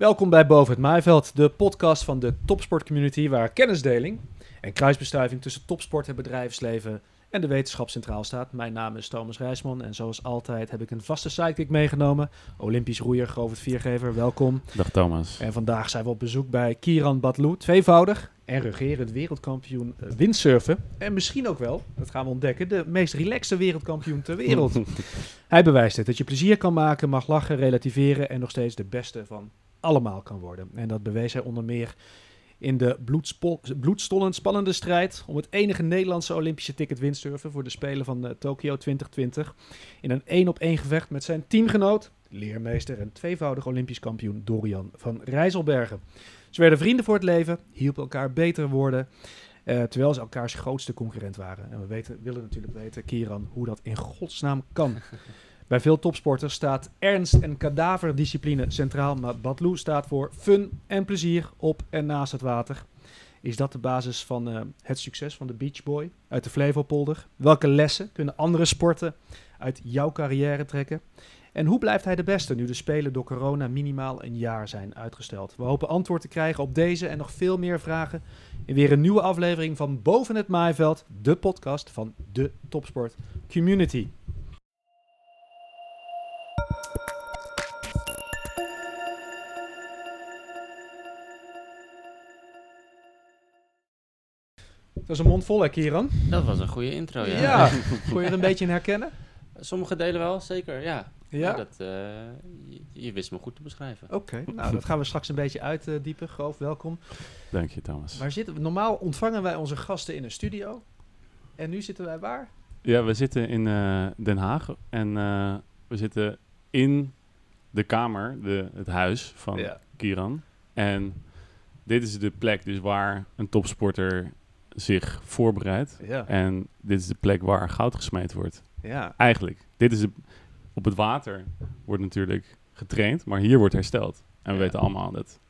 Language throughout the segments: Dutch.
Welkom bij Boven het Maaiveld, de podcast van de topsportcommunity waar kennisdeling en kruisbestuiving tussen topsport en bedrijfsleven en de wetenschap centraal staat. Mijn naam is Thomas Rijsman en zoals altijd heb ik een vaste sidekick meegenomen. Olympisch roeier Govert Viergever, welkom. Dag Thomas. En vandaag zijn we op bezoek bij Kieran Batlu, tweevoudig en regerend wereldkampioen eh, windsurfen. En misschien ook wel, dat gaan we ontdekken, de meest relaxte wereldkampioen ter wereld. Hij bewijst het, dat je plezier kan maken, mag lachen, relativeren en nog steeds de beste van allemaal kan worden. En dat bewees hij onder meer in de bloedstollend spannende strijd om het enige Nederlandse Olympische ticket windsurfen voor de Spelen van eh, Tokio 2020. In een één op één gevecht met zijn teamgenoot, leermeester en tweevoudig Olympisch kampioen Dorian van Rijsselbergen. Ze werden vrienden voor het leven, hielpen elkaar beter worden, eh, terwijl ze elkaars grootste concurrent waren. En we weten, willen natuurlijk weten, Kieran, hoe dat in godsnaam kan. Bij veel topsporters staat ernst en kadaverdiscipline centraal, maar Batlu staat voor fun en plezier op en naast het water. Is dat de basis van eh, het succes van de Beach Boy uit de Flevopolder? Welke lessen kunnen andere sporten uit jouw carrière trekken? En hoe blijft hij de beste nu de Spelen door corona minimaal een jaar zijn uitgesteld? We hopen antwoord te krijgen op deze en nog veel meer vragen in weer een nieuwe aflevering van Boven het Maaiveld, de podcast van de Topsport Community. Dat is een mond vol, hè, Kieran? Dat was een goede intro, ja. Ja. Kon je er een beetje in herkennen? Sommige delen wel, zeker, ja. Ja. Dat, eh, je, je wist me goed te beschrijven. Oké, nou dat gaan we straks een beetje uitdiepen. Goof, welkom. Dank je Thomas. Waar zitten we? Normaal ontvangen wij onze gasten in een studio. En nu zitten wij waar? Ja, we zitten in eh, Den Haag en eh, we zitten in de kamer, de, het huis van Kieran. En dit is de plek dus waar een topsporter zich voorbereidt. Ja. En dit is de plek waar goud gesmeed wordt. ja. Eigenlijk, dit is de, op het water wordt natuurlijk getraind, maar hier wordt hersteld. En we Ja. weten allemaal dat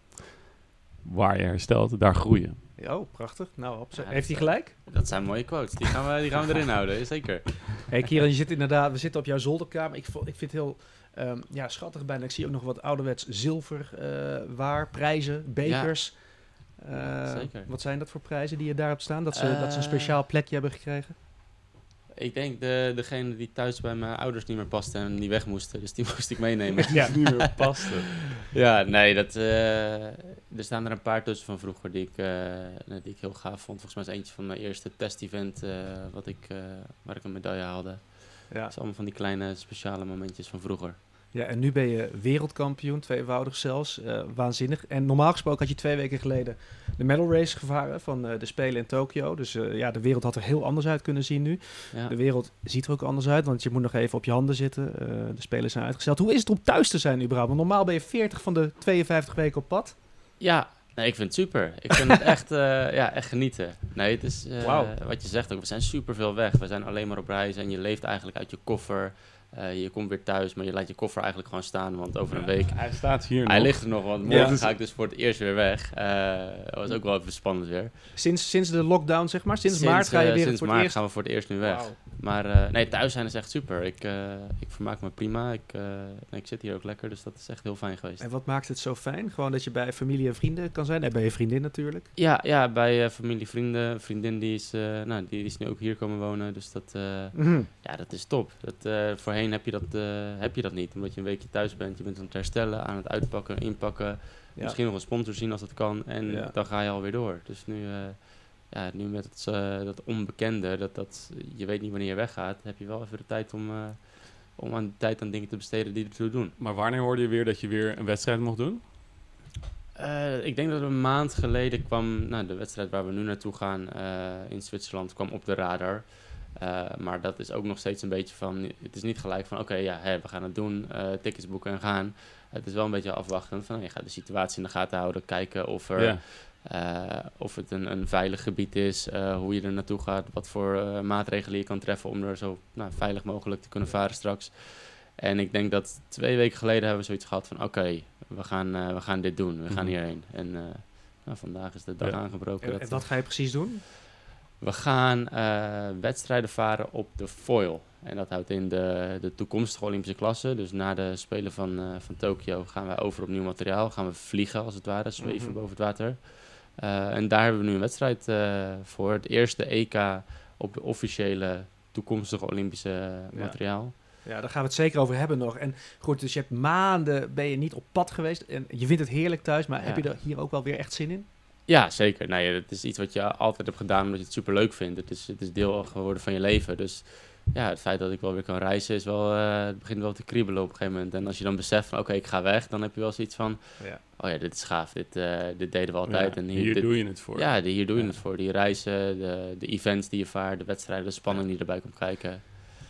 waar je herstelt, daar groeien. Oh, prachtig. Nou, Ja, heeft hij gelijk? Dat zijn mooie quotes, die gaan we, die gaan we erin houden, zeker. Hey Kieran, je zit inderdaad, we zitten op jouw zolderkamer. Ik, ik vind het heel ehm, ja, schattig bijna. Ik zie ook nog wat ouderwets zilver eh, waar, prijzen, bekers. Eh, zeker. Wat zijn dat voor prijzen die je daar hebt staan? Dat ze, dat ze een Eh, speciaal plekje hebben gekregen? Ik denk de, degene die thuis bij mijn ouders niet meer paste en die weg moesten, dus die moest ik meenemen. Ja. niet meer paste. ja, nee, dat, eh, er staan er een paar tussen van vroeger die ik, eh, die ik heel gaaf vond. Volgens mij is eentje van mijn eerste test-event eh, wat ik, eh, waar ik een medaille haalde. Ja. Dat is allemaal van die kleine speciale momentjes van vroeger. Ja, en nu ben je wereldkampioen, tweevoudig zelfs. eh, waanzinnig. En normaal gesproken had je twee weken geleden de medal race gevaren van eh, de Spelen in Tokio. Dus eh, ja, de wereld had er heel anders uit kunnen zien nu. Ja. De wereld ziet er ook anders uit, want je moet nog even op je handen zitten. De Spelen zijn uitgesteld. Hoe is het om thuis te zijn überhaupt? Want normaal ben je 40 van de 52 weken op pad. Ja, nee, ik vind het super. Ik vind het echt, ja, echt genieten. Nee, het is Wauw. wat je zegt ook. We zijn super veel weg. We zijn alleen maar op reis en je leeft eigenlijk uit je koffer. Eh, je komt weer thuis, maar je laat je koffer eigenlijk gewoon staan. Want over een week. Hij staat hier Hij nog. ligt er nog, want Ja. morgen ga ik dus voor het eerst weer weg. Eh, dat was ook wel even spannend weer. Sinds, sinds de lockdown, zeg maar. Sinds, maart ga je eh, weer Sinds voor maart het eerst. gaan we voor het eerst nu weg. Maar eh, nee, thuis zijn is echt super. Ik, eh, ik vermaak me prima. Ik, eh, nee, ik zit hier ook lekker, dus dat is echt heel fijn geweest. En wat maakt het zo fijn? Gewoon dat je bij familie en vrienden kan zijn. En bij je vriendin natuurlijk. Ja, ja bij eh, familie, vrienden. Vriendin die is, eh, nou, die, die is nu ook hier komen wonen. Dus dat, eh, Mhm. ja, dat is top. Dat, eh, heb je, dat, eh, heb je dat niet. Omdat je een weekje thuis bent. Je bent aan het herstellen, aan het uitpakken, inpakken. Ja. Misschien nog een sponsor zien als dat kan. En Ja. dan ga je alweer door. Dus nu, eh, ja, nu met het, eh, dat onbekende, dat, dat je weet niet wanneer je weggaat, heb je wel even de tijd om, om aan tijd aan dingen te besteden die ertoe doen. Maar wanneer hoorde je weer dat je weer een wedstrijd mocht doen? Ik denk dat een maand geleden kwam, nou, de wedstrijd waar we nu naartoe gaan in Zwitserland kwam op de radar. Eh, maar dat is ook nog steeds een beetje van, het is niet gelijk van oké, ja, hè, we gaan het doen, eh, tickets boeken en gaan. Het is wel een beetje afwachten van, je gaat de situatie in de gaten houden, kijken of, er, Ja. eh, of het een, een veilig gebied is, eh, hoe je er naartoe gaat, wat voor eh, maatregelen je kan treffen om er zo nou, veilig mogelijk te kunnen varen straks. En ik denk dat twee weken geleden hebben we zoiets gehad van oké, we, gaan, eh, we gaan dit doen, we gaan Mhm. hierheen. En eh, nou, vandaag is de dag Ja. aangebroken. En, dat- en wat ga je precies doen? We gaan eh, wedstrijden varen op de foil. En dat houdt in de, de toekomstige Olympische klasse. Dus na de Spelen van, uh, van Tokio gaan we over op nieuw materiaal. Gaan we vliegen als het ware, zweven mhm. boven het water. Uh, en daar hebben we nu een wedstrijd voor. Het eerste EK op de officiële toekomstige Olympische materiaal. Ja, daar gaan we het zeker over hebben nog. En goed, dus je hebt maanden, ben je niet op pad geweest. En je vindt het heerlijk thuis, maar heb je er hier ook wel weer echt zin in? Ja, zeker. Nee, het is iets wat je altijd hebt gedaan omdat je het super leuk vindt. Het is, het is deel geworden van je leven. Dus ja, het feit dat ik wel weer kan reizen is wel, uh, het begint wel te kriebelen op een gegeven moment. En als je dan beseft van oké, ik ga weg, dan heb je wel zoiets van, ja. oh ja, dit is gaaf, dit, uh, dit deden we altijd. en hier, hier doe je het voor. Ja, hier doe je het voor. Die reizen, de, de events die je vaart, de wedstrijden, de spanning die erbij komt kijken.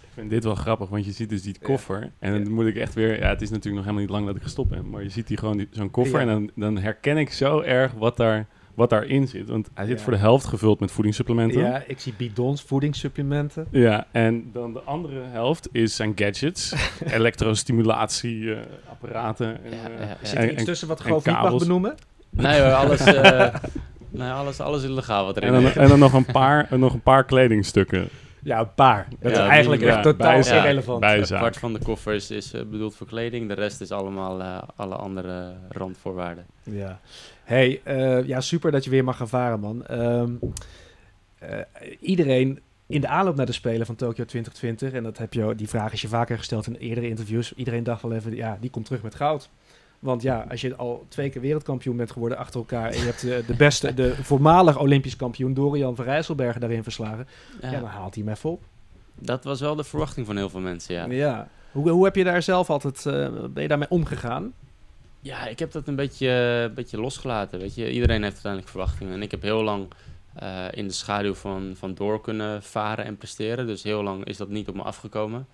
Ik vind dit wel grappig, want je ziet dus die koffer. En dan moet ik echt weer... Ja, het is natuurlijk nog helemaal niet lang dat ik gestopt ben. Maar je ziet die gewoon zo'n koffer. En dan, dan herken ik zo erg wat daar wat daarin zit. Want hij zit voor de helft gevuld met voedingssupplementen. Ja, ik zie bidons, voedingssupplementen. Ja, en dan de andere helft is zijn gadgets, elektrostimulatieapparaten. Uh, ja, ja, Zit er iets tussen wat gewoon mag benoemen? Nee alles, uh, nee, alles, alles illegaal wat erin en dan, en dan nog een paar, nog een paar kledingstukken. Ja, een paar. Dat is eigenlijk echt totaal irrelevant. Een van de koffers is uh, bedoeld voor kleding. De rest is allemaal uh, alle andere randvoorwaarden. Ja. Hey, uh, ja, super dat je weer mag gaan varen, man. Um, iedereen in de aanloop naar de Spelen van Tokio 2020, en dat heb je, die vraag is je vaker gesteld in eerdere interviews. Iedereen dacht wel even, ja, die komt terug met goud. Want ja, als je al twee keer wereldkampioen bent geworden achter elkaar en je hebt de, de beste, de voormalig Olympisch kampioen Dorian van Rijsselbergen daarin verslagen, ja. dan haalt hij hem even op. Dat was wel de verwachting van heel veel mensen, ja. Ja. Hoe, hoe heb je daar zelf altijd, uh, ben je daarmee omgegaan? Ja, ik heb dat een beetje, een beetje losgelaten, weet je. Iedereen heeft uiteindelijk verwachtingen. En ik heb heel lang uh, in de schaduw van, van door kunnen varen en presteren. Dus heel lang is dat niet op me afgekomen.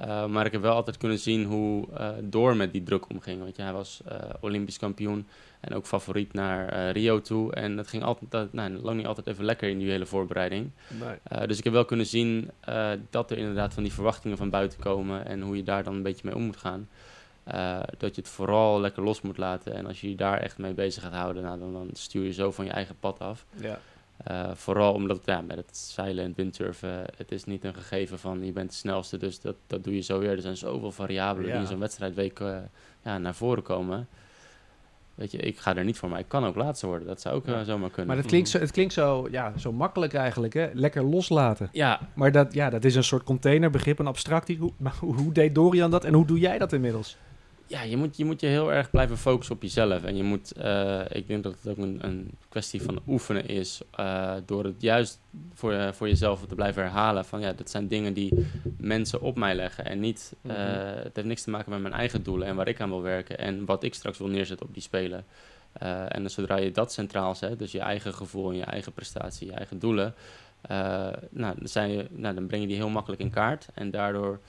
Uh, maar ik heb wel altijd kunnen zien hoe uh, Door met die druk omging. Want ja, hij was uh, Olympisch kampioen en ook favoriet naar Rio toe. En dat ging altijd, nou, lang niet altijd even lekker in die hele voorbereiding. Nee. dus ik heb wel kunnen zien dat er inderdaad van die verwachtingen van buiten komen. En hoe je daar dan een beetje mee om moet gaan. Dat je het vooral lekker los moet laten. En als je je daar echt mee bezig gaat houden, nou, dan, dan stuur je zo van je eigen pad af. Ja. Uh, vooral omdat ja, met het zeilen en windsurfen, het is niet een gegeven van je bent de snelste, dus dat, dat doe je zo weer. Er zijn zoveel variabelen die in zo'n wedstrijdweek uh, ja, naar voren komen. Weet je, ik ga er niet voor, maar ik kan ook laatste worden. Dat zou ook zomaar kunnen. Maar het klinkt, zo, het klinkt zo, ja, zo makkelijk eigenlijk, hè? Lekker loslaten. Ja. Maar dat, ja, dat is een soort containerbegrip, een abstractie. Hoe, maar hoe, hoe deed Dorian dat en hoe doe jij dat inmiddels? Ja, je moet, je moet je heel erg blijven focussen op jezelf. En je moet, uh, ik denk dat het ook een, een kwestie van oefenen is. Uh, door het juist voor, uh, voor jezelf te blijven herhalen. Van ja, dat zijn dingen die mensen op mij leggen. En niet, het heeft niks te maken met mijn eigen doelen en waar ik aan wil werken. En wat ik straks wil neerzetten op die spelen. en zodra je dat centraal zet, dus je eigen gevoel en je eigen prestatie, je eigen doelen. nou, dan, zijn je, nou, dan breng je die heel makkelijk in kaart. En daardoor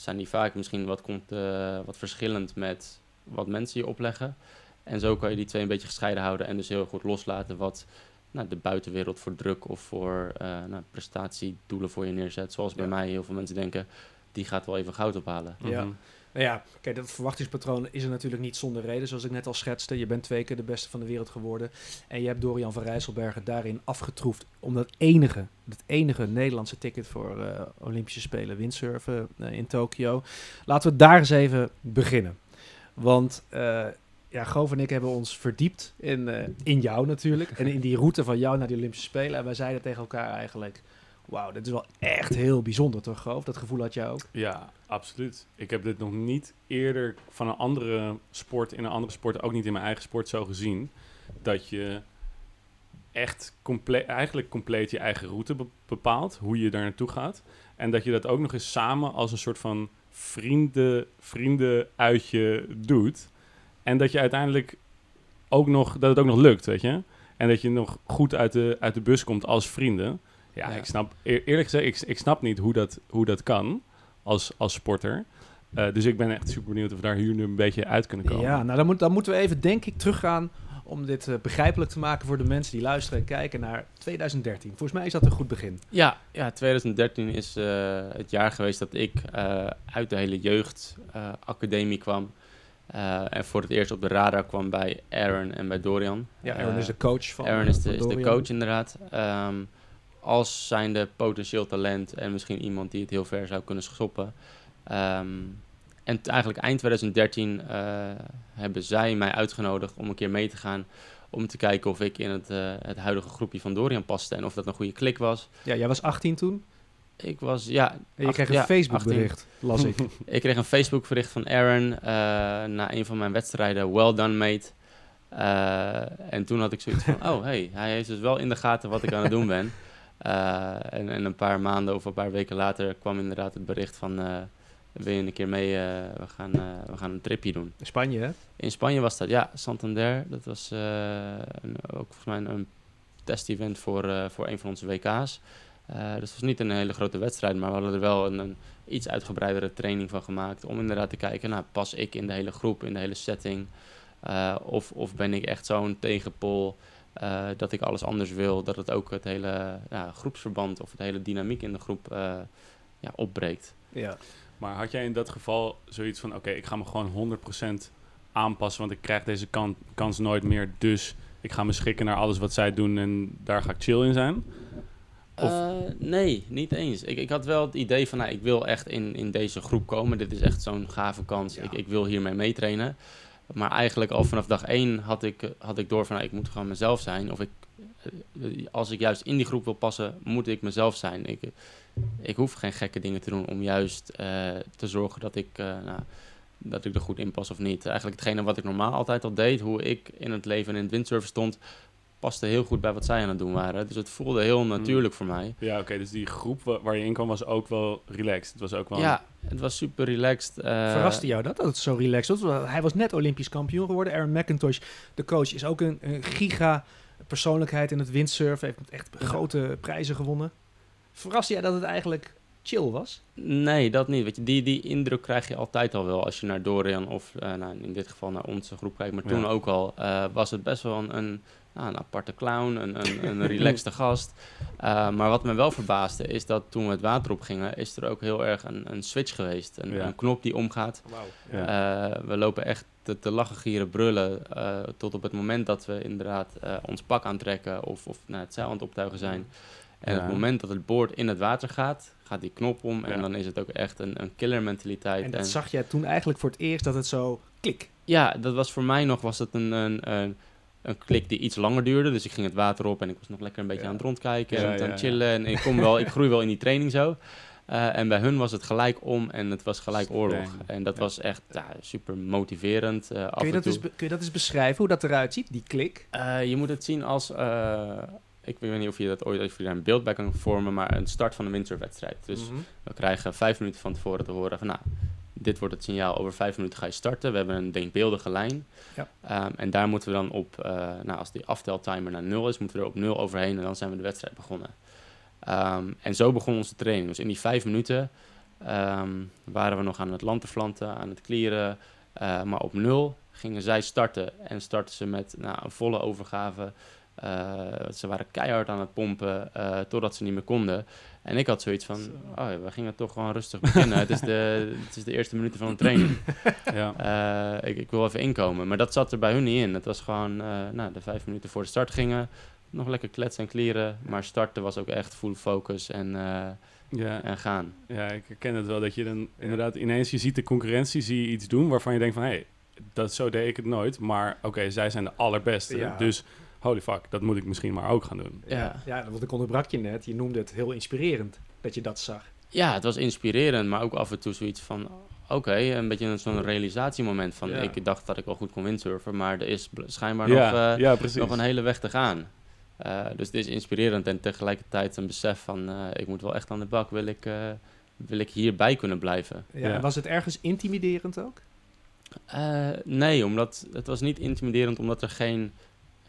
zijn die vaak misschien wat, komt, uh, wat verschillend met wat mensen je opleggen. En zo kan je die twee een beetje gescheiden houden en dus heel goed loslaten wat nou, de buitenwereld voor druk of voor uh, nou, prestatiedoelen voor je neerzet. Zoals bij mij heel veel mensen denken, die gaat wel even goud ophalen. Ja. Mm -hmm. Nou ja, kijk, dat verwachtingspatroon is er natuurlijk niet zonder reden. Zoals ik net al schetste, je bent twee keer de beste van de wereld geworden. En je hebt Dorian van Rijsselbergen daarin afgetroefd om dat enige, het enige Nederlandse ticket voor uh, Olympische Spelen windsurfen uh, in Tokio. Laten we daar eens even beginnen. Want uh, ja, Goof en ik hebben ons verdiept in, in jou natuurlijk. en in die route van jou naar de Olympische Spelen. En wij zeiden tegen elkaar eigenlijk wauw, dit is wel echt heel bijzonder toch, Goof? Dat gevoel had jij ook? Ja, absoluut. Ik heb dit nog niet eerder van een andere sport, in een andere sport, ook niet in mijn eigen sport zo gezien. Dat je echt compleet, eigenlijk compleet je eigen route bepaalt, hoe je daar naartoe gaat. En dat je dat ook nog eens samen als een soort van vrienden, vrienden uitje doet. En dat je uiteindelijk ook nog, dat het ook nog lukt, weet je. En dat je nog goed uit de, uit de bus komt als vrienden. Ja, ik snap, eerlijk gezegd, ik, ik snap niet hoe dat, hoe dat kan als, als sporter. Uh, dus ik ben echt super benieuwd of we daar hier nu een beetje uit kunnen komen. Ja, nou dan, moet, dan moeten we even, denk ik, teruggaan om dit uh, begrijpelijk te maken voor de mensen die luisteren en kijken naar 2013. Volgens mij is dat een goed begin. Ja, ja 2013 is uh, het jaar geweest dat ik uit de hele jeugdacademie kwam. en voor het eerst op de radar kwam bij Aaron en bij Dorian. Ja, Aaron is de coach van Aaron is de, is de coach inderdaad. Um, als zijnde potentieel talent en misschien iemand die het heel ver zou kunnen stoppen. Ehm, en eigenlijk eind 2013 hebben zij mij uitgenodigd om een keer mee te gaan om te kijken of ik in het, het huidige groepje van Dorian paste en of dat een goede klik was. Ja, jij was 18 toen? Ik was, ja... En je kreeg een Facebook bericht, las ik. ik kreeg een Facebook bericht van Aaron uh, na een van mijn wedstrijden. Well done, mate. En toen had ik zoiets van, oh, hey, hij heeft dus wel in de gaten wat ik aan het doen ben. Uh, en, en, een paar maanden of een paar weken later kwam inderdaad het bericht van... wil je een keer mee, we, gaan, we gaan een tripje doen. In Spanje, hè? In Spanje was dat, ja. Santander, dat was een, ook volgens mij een, een test-event voor, voor een van onze WK's. Uh, dus het was niet een hele grote wedstrijd, maar we hadden er wel een, een, iets uitgebreidere training van gemaakt. Om inderdaad te kijken, nou, pas ik in de hele groep, in de hele setting? Uh, of, of ben ik echt zo'n tegenpol uh, dat ik alles anders wil? Dat het ook het hele ja, groepsverband of het hele dynamiek in de groep ja, opbreekt. Ja. Maar had jij in dat geval zoiets van, oké, ik ga me gewoon 100% aanpassen, want ik krijg deze kan, kans nooit meer. Dus ik ga me schikken naar alles wat zij doen en daar ga ik chill in zijn? Uh, nee, niet eens. Ik, ik had wel het idee van, nou, ik wil echt in, in deze groep komen. Dit is echt zo'n gave kans. Ik, ik wil hiermee meetrainen. Maar eigenlijk al vanaf dag één had ik, had ik door van, nou, ik moet gewoon mezelf zijn. Of ik, eh, als ik juist in die groep wil passen, moet ik mezelf zijn. Ik, ik hoef geen gekke dingen te doen om juist te zorgen dat ik, nou, dat ik er goed in pas of niet. Eigenlijk hetgene wat ik normaal altijd al deed, hoe ik in het leven en in het windsurfen stond paste heel goed bij wat zij aan het doen waren. Dus het voelde heel hmm. natuurlijk voor mij. Ja, oké. dus die groep waar je in kwam was ook wel relaxed. Het was ook wel... Ja, het was super relaxed. Uh... Verraste jou dat, dat het zo relaxed was? Hij was net Olympisch kampioen geworden. Aaron McIntosh, de coach, is ook een, een giga persoonlijkheid in het windsurfen. Heeft echt grote prijzen gewonnen. Verraste jij dat het eigenlijk chill was? Nee, dat niet. Weet je, die, die indruk krijg je altijd al wel als je naar Dorian of uh, nou, in dit geval naar onze groep kijkt. Maar toen ook al uh, was het best wel een, een nou, een aparte clown, een, een, een relaxte gast. Uh, maar wat me wel verbaasde is dat toen we het water op gingen, is er ook heel erg een, een switch geweest. Een, ja. een knop die omgaat. Wow. Ja. Uh, we lopen echt te, te lachen, gieren, brullen. Uh, tot op het moment dat we inderdaad ons pak aantrekken of, of naar het zeil aan het optuigen zijn. En ja. het moment dat het boord in het water gaat, gaat die knop om. En dan is het ook echt een, een killer mentaliteit. En dat zag jij toen eigenlijk voor het eerst dat het zo klik. Ja, dat was voor mij nog was het een, een, een klik die iets langer duurde. Dus ik ging het water op en ik was nog lekker een beetje aan het rondkijken en aan het chillen. En ik, kom wel, ik groei wel in die training zo. Uh, en bij hun was het gelijk om en het was gelijk oorlog. En dat was echt ja, super motiverend. Uh, kun, je dat eens, kun je dat eens beschrijven, hoe dat eruit ziet, die klik? Uh, je moet het zien als... ik weet niet of je dat ooit of je daar een beeld bij kan vormen, maar een start van een winterwedstrijd. Dus mm -hmm. we krijgen vijf minuten van tevoren te horen van... nou, dit wordt het signaal, over vijf minuten ga je starten. We hebben een denkbeeldige lijn. Ja. Um, en daar moeten we dan op, uh, nou, als die afteltimer naar nul is, moeten we er op nul overheen en dan zijn we de wedstrijd begonnen. Um, en zo begon onze training. Dus in die vijf minuten um, waren we nog aan het lanterflanten, aan het klieren. Uh, maar op nul gingen zij starten en startten ze met nou, een volle overgave. Uh, ze waren keihard aan het pompen totdat ze niet meer konden. En ik had zoiets van, oh, we gingen toch gewoon rustig beginnen. het, is de, het is de eerste minuten van een training. ja. Uh, ik, ik, wil even inkomen. Maar dat zat er bij hun niet in. Het was gewoon, uh, nou, de vijf minuten voor de start gingen. Nog lekker kletsen en kleren. Maar starten was ook echt full focus en, uh, ja. en gaan. Ja, ik herken het wel. Dat je dan inderdaad ineens, je ziet de concurrentie, zie je iets doen waarvan je denkt van... hé, hey, dat, zo deed ik het nooit. Maar oké, zij zijn de allerbeste. Ja. Dus holy fuck, dat moet ik misschien maar ook gaan doen. Ja, ja want ik onderbrak je net. Je noemde het heel inspirerend dat je dat zag. Ja, het was inspirerend, maar ook af en toe zoiets van... Oké, een beetje zo'n realisatiemoment van... Ik dacht dat ik wel goed kon windsurfen, maar er is schijnbaar nog, uh, nog een hele weg te gaan. Uh, dus het is inspirerend en tegelijkertijd een besef van... Uh, ik moet wel echt aan de bak, wil ik, wil ik hierbij kunnen blijven. Ja, En was het ergens intimiderend ook? nee, omdat het was niet intimiderend omdat er geen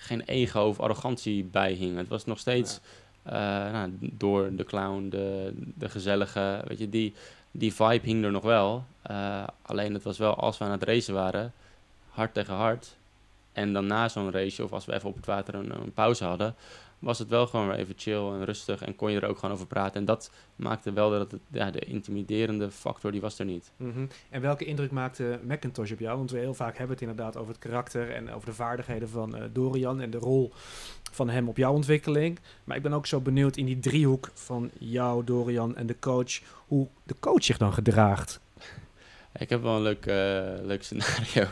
geen ego of arrogantie bij hing. Het was nog steeds ja. nou, door de clown, de, de gezellige, weet je, die, die vibe hing er nog wel. Uh, alleen het was wel, als we aan het racen waren, hard tegen hard. En dan na zo'n race, of als we even op het water een, een, pauze hadden, was het wel gewoon weer even chill en rustig en kon je er ook gewoon over praten. En dat maakte wel dat het, ja, de intimiderende factor, die was er niet. Mm En welke indruk maakte Macintosh op jou? Want we heel vaak hebben het inderdaad over het karakter en over de vaardigheden van uh, Dorian en de rol van hem op jouw ontwikkeling. Maar ik ben ook zo benieuwd in die driehoek van jou, Dorian en de coach, hoe de coach zich dan gedraagt. Ik heb wel een leuk, uh, leuk scenario.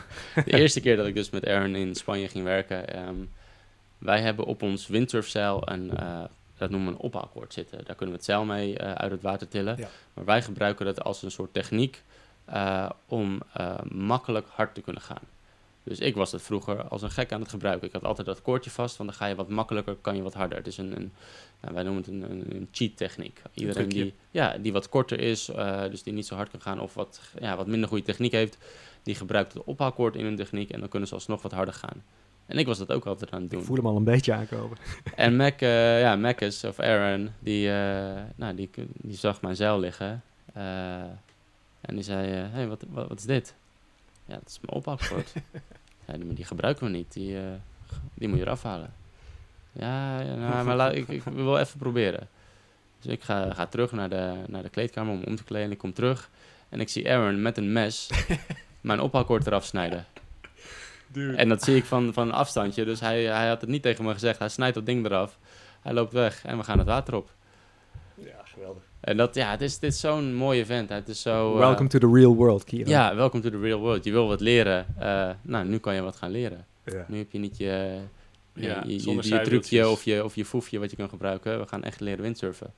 De eerste keer dat ik dus met Aaron in Spanje ging werken, um, wij hebben op ons windsurfzeil een, uh, dat noemen we een ophaalkoord zitten. Daar kunnen we het zeil mee uh, uit het water tillen. Ja. Maar wij gebruiken dat als een soort techniek om makkelijk hard te kunnen gaan. Dus ik was het vroeger als een gek aan het gebruiken. Ik had altijd dat koordje vast, want dan ga je wat makkelijker, kan je wat harder. Het is een, een nou, wij noemen het een, een, een cheat techniek. Iedereen die, ja, die wat korter is, uh, dus die niet zo hard kan gaan of wat, ja, wat minder goede techniek heeft, die gebruikt het ophaalkoord in hun techniek en dan kunnen ze alsnog wat harder gaan. En ik was dat ook altijd aan het doen. Ik voel hem al een beetje aankomen. En Mac, uh, ja, Macus of Aaron, die, uh, nou, die, die zag mijn zeil liggen. en die zei, hé, hey, wat, wat, wat is dit? Ja, dat is mijn ophaalkoord. ja, die, die, gebruiken we niet. Die, die moet je eraf halen. Ja, ja nou, maar laat, ik, ik wil even proberen. Dus ik ga, ga terug naar de, naar de kleedkamer om om te kleden. Ik kom terug en ik zie Aaron met een mes mijn ophaalkoord eraf snijden. Dude. En dat zie ik van, van een afstandje. Dus hij, hij had het niet tegen me gezegd. Hij snijdt dat ding eraf. Hij loopt weg en we gaan het water op. Ja, geweldig. En dat, ja, het is, dit is zo'n mooie event. Het is zo... Welcome uh, to the real world, Kira. Ja, welcome to the real world. Je wil wat leren. Uh, nou, nu kan je wat gaan leren. Ja. Nu heb je niet je, ja, je, je, je trucje of je, of je foefje wat je kan gebruiken. We gaan echt leren windsurfen.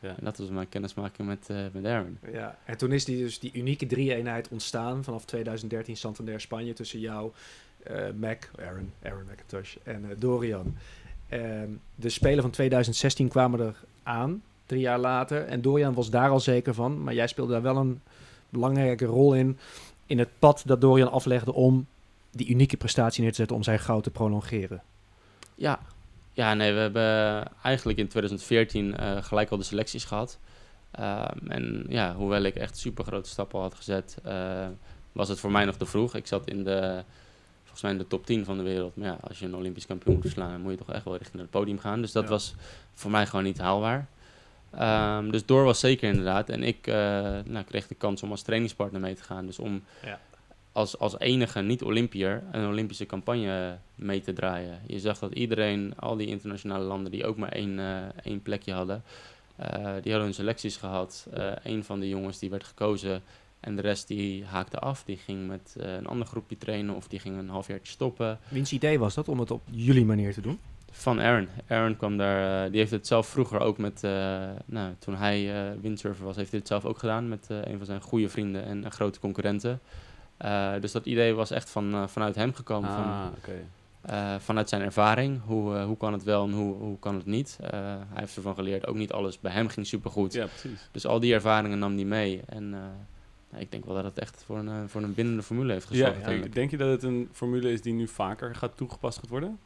Ja. En dat was mijn kennismaking met, uh, met Aaron. Ja, en toen is die, dus die unieke drie-eenheid ontstaan vanaf 2013 Santander Spanje tussen jou, Mac, Aaron, Aaron McIntosh en Dorian. Ehm, de Spelen van 2016 kwamen er aan drie jaar later. En Dorian was daar al zeker van. Maar jij speelde daar wel een belangrijke rol in. In het pad dat Dorian aflegde om die unieke prestatie neer te zetten om zijn goud te prolongeren. Ja, ja nee, we hebben eigenlijk in 2014 uh, eh, gelijk al de selecties gehad. Uh, en ja, hoewel ik echt super grote stappen had gezet, was het voor mij nog te vroeg. Ik zat in de, volgens mij in de top 10 van de wereld. Maar ja, als je een Olympisch kampioen moet verslaan, moet je toch echt wel richting het podium gaan. Dus dat ja. was voor mij gewoon niet haalbaar. Um, dus door was zeker inderdaad. En ik uh, nou, kreeg de kans om als trainingspartner mee te gaan. Dus om ja. als, als enige niet-Olympiër een Olympische campagne mee te draaien. Je zag dat iedereen, al die internationale landen die ook maar één, uh, één plekje hadden, uh, die hadden hun selecties gehad. een van de jongens die werd gekozen en de rest die haakte af. Die ging met een ander groepje trainen of die ging een halfjaartje stoppen. Wiens idee was dat om het op jullie manier te doen? Van Aaron. Aaron kwam daar, uh, die heeft het zelf vroeger ook met, uh, nou, toen hij uh, windsurfer was, heeft hij het zelf ook gedaan met een van zijn goede vrienden en grote concurrenten. dus dat idee was echt van, vanuit hem gekomen. Ah, van, okay. vanuit zijn ervaring, hoe, hoe kan het wel en hoe, hoe kan het niet. hij heeft ervan geleerd, ook niet alles bij hem ging supergoed. Ja, precies. Dus al die ervaringen nam hij mee en... Nou, ik denk wel dat het echt voor een, voor een bindende formule heeft gezorgd. Ja, denk je dat het een formule is die nu vaker gaat toegepast gaat worden?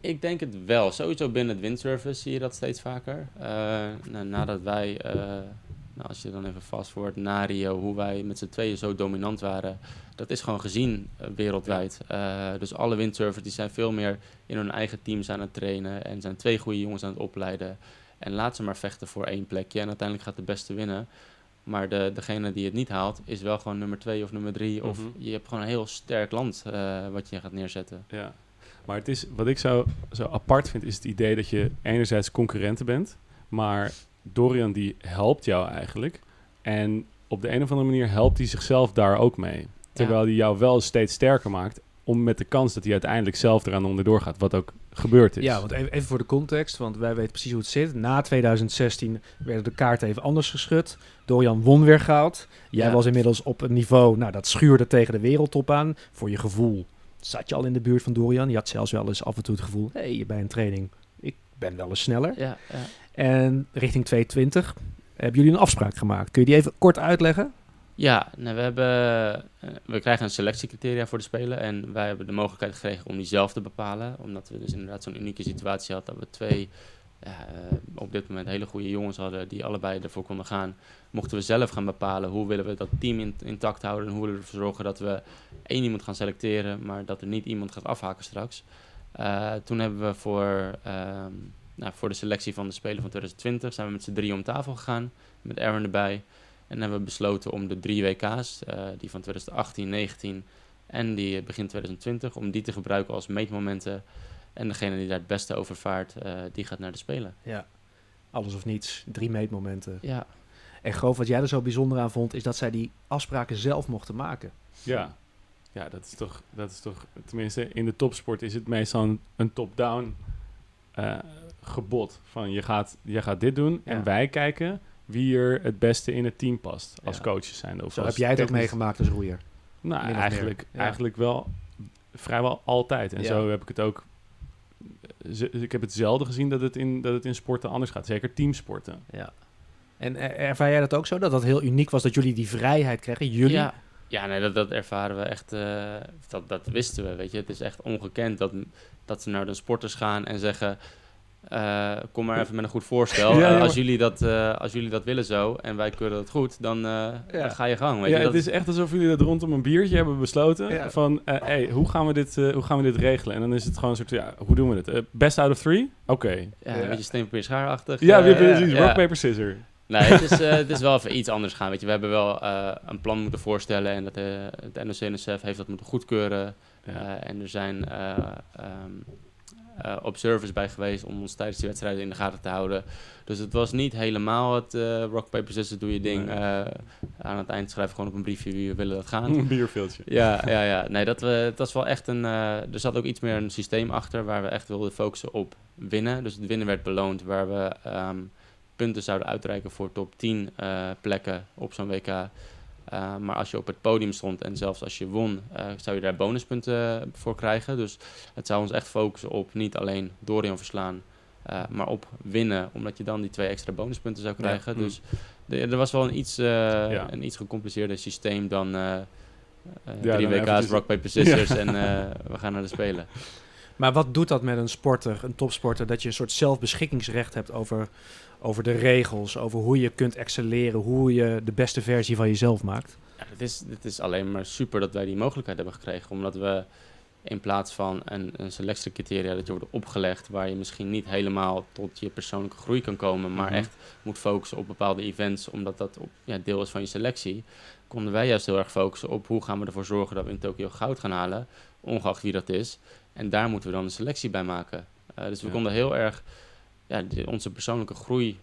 Ik denk het wel. Sowieso binnen het windsurfen zie je dat steeds vaker. Uh, nou, nadat wij, uh, nou, als je dan even vast wordt, na Rio, hoe wij met z'n tweeën zo dominant waren, dat is gewoon gezien uh, wereldwijd. dus alle windsurfers die zijn veel meer in hun eigen teams aan het trainen en zijn twee goede jongens aan het opleiden. En laat ze maar vechten voor één plekje en uiteindelijk gaat de beste winnen. Maar de, degene die het niet haalt, is wel gewoon nummer twee of nummer drie. Of mhm. je hebt gewoon een heel sterk land wat je gaat neerzetten. Ja. Maar het is, wat ik zo, zo apart vind, is het idee dat je enerzijds concurrenten bent, maar Dorian die helpt jou eigenlijk. En op de een of andere manier helpt hij zichzelf daar ook mee. Terwijl hij jou wel steeds sterker maakt, om met de kans dat hij uiteindelijk zelf eraan onderdoor gaat, wat ook gebeurd is. Ja, want even, even, voor de context, want wij weten precies hoe het zit. Na 2016 werden de kaarten even anders geschud. Dorian won weer goud. Jij was inmiddels op een niveau, nou dat schuurde tegen de wereldtop aan. Voor je gevoel zat je al in de buurt van Dorian. Je had zelfs wel eens af en toe het gevoel, hé, hey, bij een training, ik ben wel eens sneller. Ja, ja. En richting 220 hebben jullie een afspraak gemaakt. Kun je die even kort uitleggen? Ja, nou, we, hebben, eh, we krijgen een selectiecriteria voor de Spelen. En wij hebben de mogelijkheid gekregen om die zelf te bepalen. Omdat we dus inderdaad zo'n unieke situatie hadden dat we twee uh, op dit moment hele goede jongens hadden die allebei ervoor konden gaan, mochten we zelf gaan bepalen hoe willen we dat team intact houden en hoe willen we ervoor zorgen dat we één iemand gaan selecteren, maar dat er niet iemand gaat afhaken straks. Uh, toen hebben we voor, ehm, nou, voor de selectie van de Spelen van 2020 zijn we met z'n drie om tafel gegaan, met Erwin erbij. En hebben we besloten om de drie WK's, uh, die van 2018, 19 en die begin 2020, om die te gebruiken als meetmomenten. En degene die daar het beste over vaart, uh, die gaat naar de Spelen. Ja, alles of niets, drie meetmomenten. Ja. En Groof, wat jij er zo bijzonder aan vond, is dat zij die afspraken zelf mochten maken. Ja, ja dat, is toch, dat is toch, tenminste in de topsport is het meestal een, een top-down uh, gebod. Van je gaat, je gaat dit doen ja. en wij kijken wie er het beste in het team past als ja. coaches zijn. Of Zo als heb jij het ook meegemaakt als roeier? Nou, eigenlijk, eigenlijk wel vrijwel altijd. En zo heb ik het ook. Ik heb het zelden gezien dat het, in, dat het in sporten anders gaat. Zeker teamsporten. Ja. En ervaar jij dat ook zo? Dat dat heel uniek was dat jullie die vrijheid kregen? Jullie? Ja, ja nee, dat, dat ervaren we echt. Uh, dat, dat wisten we. Weet je, het is echt ongekend dat, dat ze naar de sporters gaan en zeggen. Uh, kom maar even met een goed voorstel. ja, uh, als, jullie dat, uh, als jullie dat willen zo en wij keuren dat goed, dan, ja. dan ga je gang. Weet ja, je, het is echt alsof jullie dat rondom een biertje hebben besloten. Van, hey, hoe gaan, we dit, hoe gaan we dit regelen? En dan is het gewoon een soort, ja, hoe doen we dit? best out of three? Oké. Okay. Ja, een beetje steen, papier, schaarachtig. Ja, weer precies. Rock, paper, scissors. Nee, het is, het is wel even iets anders gaan. Weet je, we hebben wel een plan moeten voorstellen en dat het NOC-NSF heeft dat moeten goedkeuren. en er zijn... Um, uh, observers bij geweest om ons tijdens die wedstrijden in de gaten te houden. Dus het was niet helemaal het uh, rock, paper, scissors, doe je ding. Nee. Uh, aan het eind schrijven gewoon op een briefje wie we willen dat gaan. Een bierveeltje. Ja, ja, ja. Nee, dat, we, dat was wel echt een... er zat ook iets meer een systeem achter waar we echt wilden focussen op winnen. Dus het winnen werd beloond waar we um, punten zouden uitreiken voor top 10 plekken op zo'n WK. Uh, maar als je op het podium stond en zelfs als je won, uh, zou je daar bonuspunten voor krijgen. Dus het zou ons echt focussen op niet alleen Dorian verslaan, uh, maar op winnen, omdat je dan die twee extra bonuspunten zou krijgen. Ja. Dus de, er was wel een iets, ja. een iets gecompliceerder systeem dan ja, drie WK's, rock, paper, scissors en we gaan naar de Spelen. Maar wat doet dat met een sporter, een topsporter, dat je een soort zelfbeschikkingsrecht hebt over, over de regels, over hoe je kunt excelleren, hoe je de beste versie van jezelf maakt? Ja, het, is, het is alleen maar super dat wij die mogelijkheid hebben gekregen, omdat we in plaats van een, een selectiecriteria dat je wordt opgelegd, waar je misschien niet helemaal tot je persoonlijke groei kan komen, maar mm -hmm. echt moet focussen op bepaalde events, omdat dat op, ja, deel is van je selectie, konden wij juist heel erg focussen op hoe gaan we ervoor zorgen dat we in Tokio goud gaan halen, ongeacht wie dat is. En daar moeten we dan een selectie bij maken. Uh, dus we ja. konden heel erg ja, onze persoonlijke groei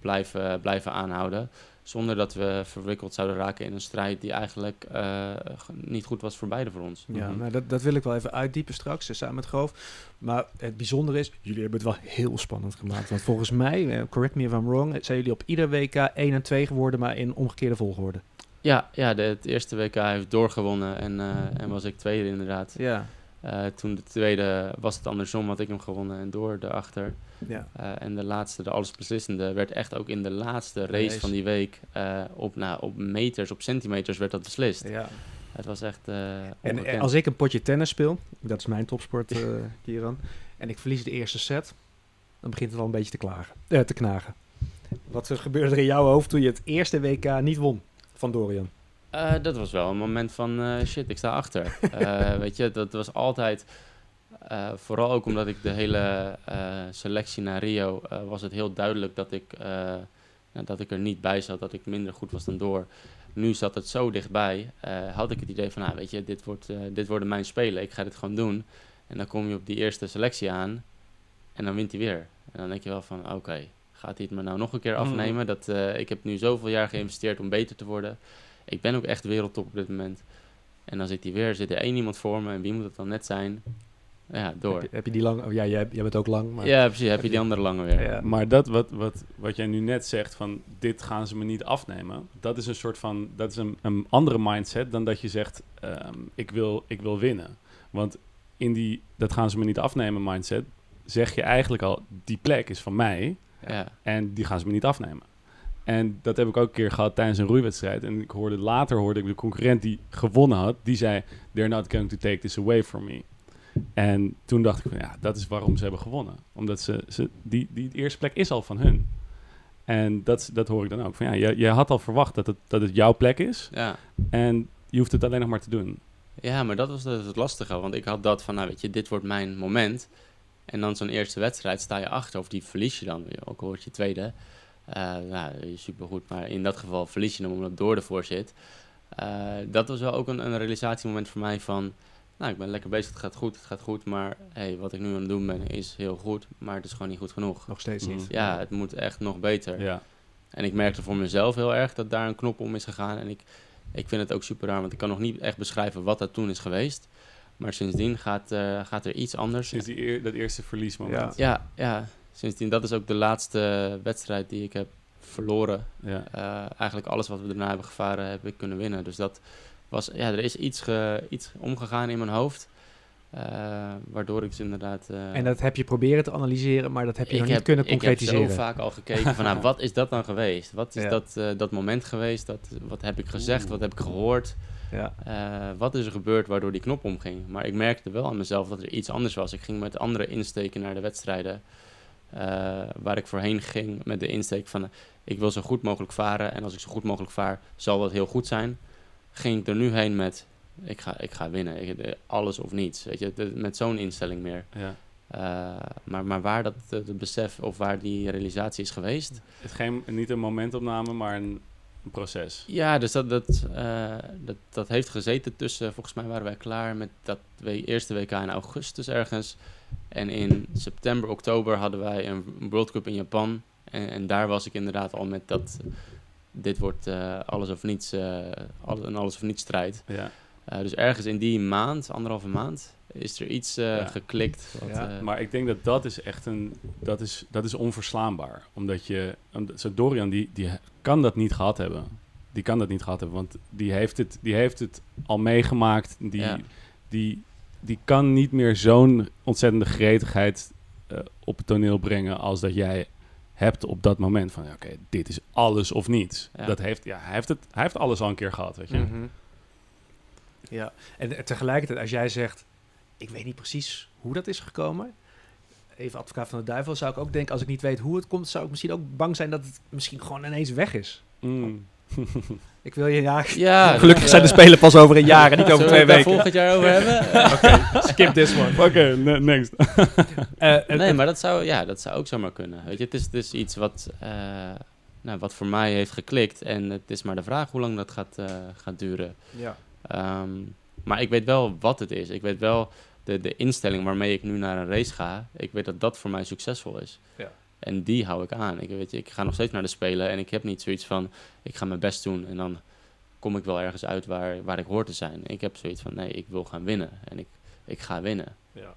blijven, blijven aanhouden. Zonder dat we verwikkeld zouden raken in een strijd die eigenlijk uh, niet goed was voor beide voor ons. Ja, mm-hmm. nou, dat, dat wil ik wel even uitdiepen straks, samen met Groof. Maar het bijzondere is, jullie hebben het wel heel spannend gemaakt. Want volgens mij, correct me if I'm wrong, zijn jullie op ieder WK 1 en 2 geworden, maar in omgekeerde volgorde. Ja, ja de, het eerste WK heeft doorgewonnen en, uh, en was ik tweede inderdaad. Ja. Uh, toen de tweede was het andersom, had ik hem gewonnen en door daarachter. Ja. Uh, en de laatste, de allesbeslissende, werd echt ook in de laatste race, race. van die week uh, op, nou, op meters, op centimeters werd dat beslist. Ja. Het was echt. en als ik een potje tennis speel, dat is mijn topsport, Kieran, en ik verlies de eerste set, dan begint het al een beetje te, klagen, te knagen. Wat gebeurde er in jouw hoofd toen je het eerste WK niet won van Dorian? Uh, dat was wel een moment van uh, shit, ik sta achter. uh, weet je, dat was altijd, vooral ook omdat ik de hele selectie naar Rio, was het heel duidelijk dat ik, dat ik er niet bij zat, dat ik minder goed was dan door. Nu zat het zo dichtbij, had ik het idee van, nou weet je, dit, wordt, dit worden mijn spelen, ik ga dit gewoon doen. En dan kom je op die eerste selectie aan en dan wint hij weer. En dan denk je wel van, oké, okay, gaat hij het me nou nog een keer afnemen? Mm. Dat, ik heb nu zoveel jaar geïnvesteerd om beter te worden ik ben ook echt wereldtop op dit moment. En dan zit hij weer, zit er één iemand voor me en wie moet het dan net zijn? Ja, door. Heb je, heb je die lang? Oh, ja, jij, jij bent ook lang. Maar ja, precies. Heb, heb je die andere lange weer. Ja. Maar dat wat, wat, wat jij nu net zegt, van dit gaan ze me niet afnemen. Dat is een soort van, dat is een, een andere mindset dan dat je zegt, um, ik, wil, ik wil winnen. Want in die, dat gaan ze me niet afnemen mindset, zeg je eigenlijk al, die plek is van mij. Ja. En die gaan ze me niet afnemen. En dat heb ik ook een keer gehad tijdens een roeiwedstrijd. En ik hoorde later hoorde ik de concurrent die gewonnen had, die zei: They're not going to take this away from me. En toen dacht ik van ja, dat is waarom ze hebben gewonnen. Omdat ze, ze die, die eerste plek is al van hun. En dat, dat hoor ik dan ook. Van ja, je, je had al verwacht dat het, dat het jouw plek is. Ja. En je hoeft het alleen nog maar te doen. Ja, maar dat was dus het lastige. Want ik had dat van, nou weet je, dit wordt mijn moment. En dan zo'n eerste wedstrijd sta je achter, of die verlies je dan. Ook al word je tweede. Uh, nou, supergoed. Maar in dat geval verlies je hem omdat door ervoor zit. Uh, dat was wel ook een, een realisatiemoment voor mij van... Nou, ik ben lekker bezig, het gaat goed, het gaat goed. Maar hey, wat ik nu aan het doen ben is heel goed. Maar het is gewoon niet goed genoeg. Nog steeds niet. Ja, het moet echt nog beter. Ja. En ik merkte voor mezelf heel erg dat daar een knop om is gegaan. En ik, ik vind het ook super raar, want ik kan nog niet echt beschrijven wat dat toen is geweest. Maar sindsdien gaat, uh, gaat er iets anders. Sinds die eer, dat eerste verliesmoment. Ja. ja, ja, sindsdien. Dat is ook de laatste wedstrijd die ik heb verloren. Ja. Uh, eigenlijk alles wat we daarna hebben gevaren, heb ik kunnen winnen. Dus dat was, ja, er is iets, ge, iets omgegaan in mijn hoofd. Uh, waardoor ik dus inderdaad... Uh, en dat heb je proberen te analyseren, maar dat heb je nog niet kunnen concretiseren. Ik heb zo vaak al gekeken van, nou, wat is dat dan geweest? Wat is ja. dat, dat moment geweest? Dat, wat heb ik gezegd? Oeh. Wat heb ik gehoord? Ja. wat is er gebeurd waardoor die knop omging? Maar ik merkte wel aan mezelf dat er iets anders was. Ik ging met andere insteken naar de wedstrijden. Waar ik voorheen ging met de insteek van, ik wil zo goed mogelijk varen. En als ik zo goed mogelijk vaar, zal dat heel goed zijn. Ging ik er nu heen met, ik ga, ik ga winnen. Ik, alles of niets. Weet je, de, met zo'n instelling meer. Ja. Uh, maar, maar waar dat het besef of waar die realisatie is geweest. Het geen, niet een momentopname, maar een proces. Ja, dus dat, dat, uh, dat, dat heeft gezeten tussen. Volgens mij waren wij klaar met dat eerste WK in augustus ergens. En in september, oktober hadden wij een World Cup in Japan. En, en daar was ik inderdaad al met dat. Dit wordt uh, alles of niets, alles, een alles of niets strijd. Ja. Dus ergens in die maand, anderhalve maand, is er iets uh, ja. geklikt. Wat, ja, uh, maar ik denk dat dat is echt een, dat is, dat is onverslaanbaar. Omdat je, zo Dorian die, die kan dat niet gehad hebben. Die kan dat niet gehad hebben, want die heeft het, die heeft het al meegemaakt. Die, ja. die, die kan niet meer zo'n ontzettende gretigheid uh, op het toneel brengen als dat jij hebt op dat moment. Van oké, okay, dit is alles of niets. Ja. Dat heeft, ja, hij, heeft het, hij heeft alles al een keer gehad, weet je. Mm -hmm. Ja, en tegelijkertijd als jij zegt, ik weet niet precies hoe dat is gekomen. Even advocaat van de duivel zou ik ook denken, als ik niet weet hoe het komt, zou ik misschien ook bang zijn dat het misschien gewoon ineens weg is. Mm. ik wil je ja. ja Gelukkig zijn de spelen pas over een jaar en niet over twee weken. volgend jaar over hebben? Oké, okay, skip this one. Oké, okay, next. uh, nee, maar dat zou, ja, dat zou ook zomaar kunnen. Weet je, het is, het is iets wat, uh, nou, wat voor mij heeft geklikt en het is maar de vraag hoe lang dat gaat, uh, gaat duren. Ja. Um, maar ik weet wel wat het is. Ik weet wel de, de instelling waarmee ik nu naar een race ga. Ik weet dat dat voor mij succesvol is. Ja. En die hou ik aan. Ik, weet, ik ga nog steeds naar de Spelen en ik heb niet zoiets van... ik ga mijn best doen en dan kom ik wel ergens uit waar, waar ik hoor te zijn. Ik heb zoiets van, nee, ik wil gaan winnen. En ik, ik ga winnen. Ja.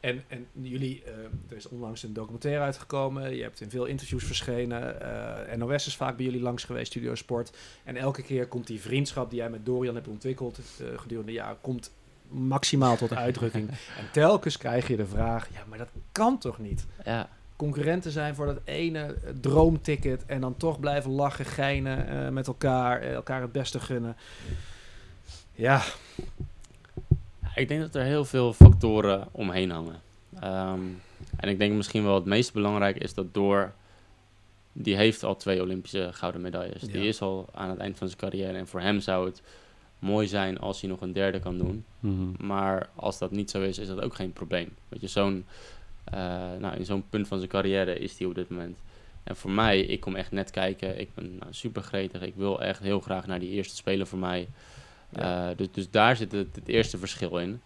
En, en jullie, uh, er is onlangs een documentaire uitgekomen. Je hebt in veel interviews verschenen. Uh, NOS is vaak bij jullie langs geweest, Studio Sport. En elke keer komt die vriendschap die jij met Dorian hebt ontwikkeld uh, gedurende de jaren, komt maximaal tot uitdrukking. en telkens krijg je de vraag, ja, maar dat kan toch niet? Ja. Concurrenten zijn voor dat ene droomticket en dan toch blijven lachen, geinen met elkaar, elkaar het beste gunnen. Ja, ik denk dat er heel veel factoren omheen hangen. Um, en ik denk misschien wel het meest belangrijke is dat Door... die heeft al twee Olympische gouden medailles. Ja. Die is al aan het eind van zijn carrière. En voor hem zou het mooi zijn als hij nog een derde kan doen. Mm -hmm. Maar als dat niet zo is, is dat ook geen probleem. Weet je, zo'n... Uh, nou, in zo'n punt van zijn carrière is hij op dit moment. En voor mij, ik kom echt net kijken. Ik ben nou, super gretig. Ik wil echt heel graag naar die eerste speler voor mij... Ja. Uh, dus, dus daar zit het, het eerste verschil in.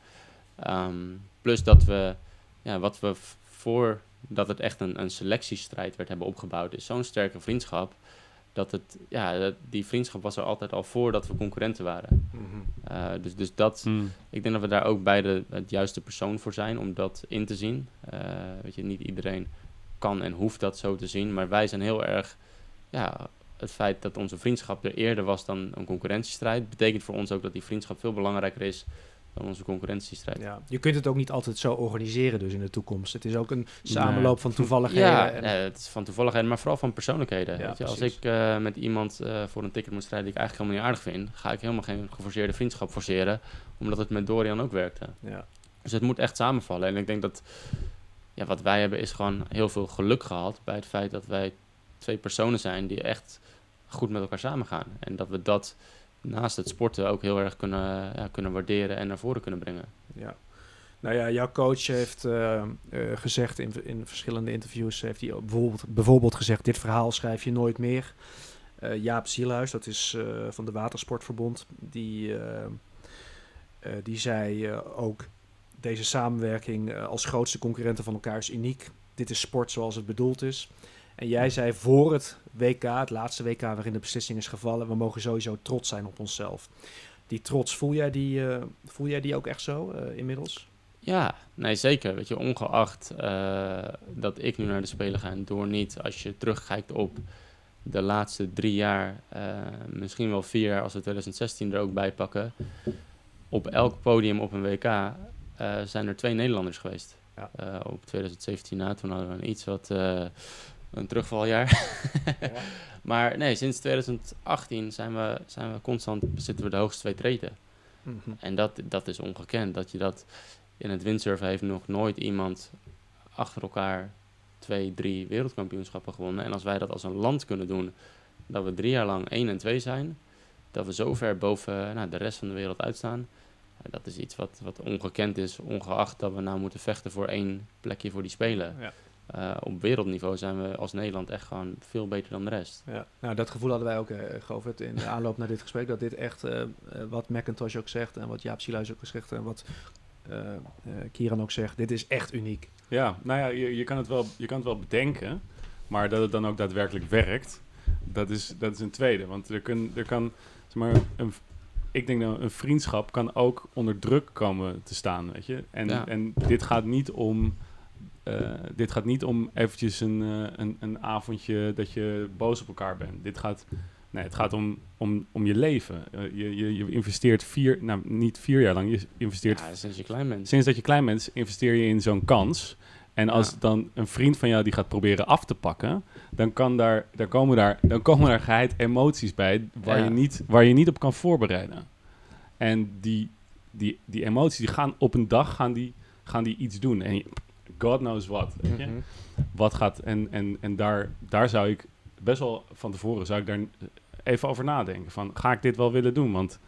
Um, plus dat we, ja, wat we voordat het echt een, een selectiestrijd werd hebben opgebouwd, is zo'n sterke vriendschap. Dat het, ja, dat, die vriendschap was er altijd al voordat we concurrenten waren. Mm -hmm. uh, dus, dus dat, mm. ik denk dat we daar ook beide het juiste persoon voor zijn om dat in te zien. Uh, weet je, niet iedereen kan en hoeft dat zo te zien, maar wij zijn heel erg, ja, het feit dat onze vriendschap er eerder was dan een concurrentiestrijd, betekent voor ons ook dat die vriendschap veel belangrijker is dan onze concurrentiestrijd. Ja, je kunt het ook niet altijd zo organiseren dus in de toekomst. Het is ook een samenloop van toevalligheden. Ja, en... het is van toevalligheden, maar vooral van persoonlijkheden. Ja, weet je? Als ik uh, met iemand uh, voor een ticket moet strijden die ik eigenlijk helemaal niet aardig vind, ga ik helemaal geen geforceerde vriendschap forceren, omdat het met Dorian ook werkte. Ja. Dus het moet echt samenvallen. En ik denk dat ja, wat wij hebben is gewoon heel veel geluk gehad bij het feit dat wij twee personen zijn die echt goed met elkaar samengaan. En dat we dat naast het sporten ook heel erg kunnen, ja, kunnen waarderen en naar voren kunnen brengen. Ja. Nou ja, jouw coach heeft uh, uh, gezegd in, in verschillende interviews, heeft hij bijvoorbeeld, bijvoorbeeld gezegd, dit verhaal schrijf je nooit meer. Uh, Jaap Zielhuis, dat is van de Watersportverbond, die, die zei ook, deze samenwerking als grootste concurrenten van elkaar is uniek. Dit is sport zoals het bedoeld is. En jij zei voor het WK, het laatste WK waarin de beslissing is gevallen, we mogen sowieso trots zijn op onszelf. Die trots, voel jij die, voel jij die ook echt zo inmiddels? Ja, nee zeker. Weet je, ongeacht uh, dat ik nu naar de Spelen ga en door niet, als je terugkijkt op de laatste drie jaar, misschien wel vier jaar als we 2016 er ook bij pakken, op elk podium op een WK zijn er twee Nederlanders geweest. Ja. op 2017 na, toen hadden we een iets wat een terugvaljaar. ja. Maar nee, sinds 2018 zijn we, zijn we constant, zitten we de hoogste twee treden. Mm -hmm. En dat, dat is ongekend, dat je dat in het windsurfen heeft nog nooit iemand achter elkaar twee, drie wereldkampioenschappen gewonnen. En als wij dat als een land kunnen doen, dat we drie jaar lang één en twee zijn, dat we zo ver boven nou, de rest van de wereld uitstaan, dat is iets wat, wat ongekend is, ongeacht dat we nou moeten vechten voor één plekje voor die Spelen. Ja. Uh, op wereldniveau zijn we als Nederland echt gewoon veel beter dan de rest. Ja, nou dat gevoel hadden wij ook, uh, Govert, in de aanloop naar dit gesprek. Dat dit echt, uh, wat McIntosh ook zegt en wat Jaap Siluis ook zegt en wat uh, Kieran ook zegt, dit is echt uniek. Ja, nou ja, je, je, kan het wel, je kan het wel bedenken, maar dat het dan ook daadwerkelijk werkt, dat is, dat is een tweede. Want er, kun, er kan, zeg maar, een, ik denk dat een vriendschap kan ook onder druk komen te staan, weet je. En, ja. en dit gaat niet om... Uh, dit gaat niet om eventjes een, uh, een, een avondje dat je boos op elkaar bent. Dit gaat Nee, het gaat om, om, om je leven. Uh, je, je, je investeert vier, nou niet vier jaar lang, je investeert... Ja, sinds je klein bent. Sinds dat je klein bent, investeer je in zo'n kans. En als ja. dan een vriend van jou die gaat proberen af te pakken, dan, kan daar, dan, komen, daar, dan komen daar geheid emoties bij waar, ja. je niet, waar je niet op kan voorbereiden. En die, die, die emoties die gaan op een dag gaan die, gaan die iets doen. En God knows what. Weet je? Mm -hmm. Wat gaat. En, en, en daar, daar zou ik best wel van tevoren zou ik daar even over nadenken. Van, ga ik dit wel willen doen? Want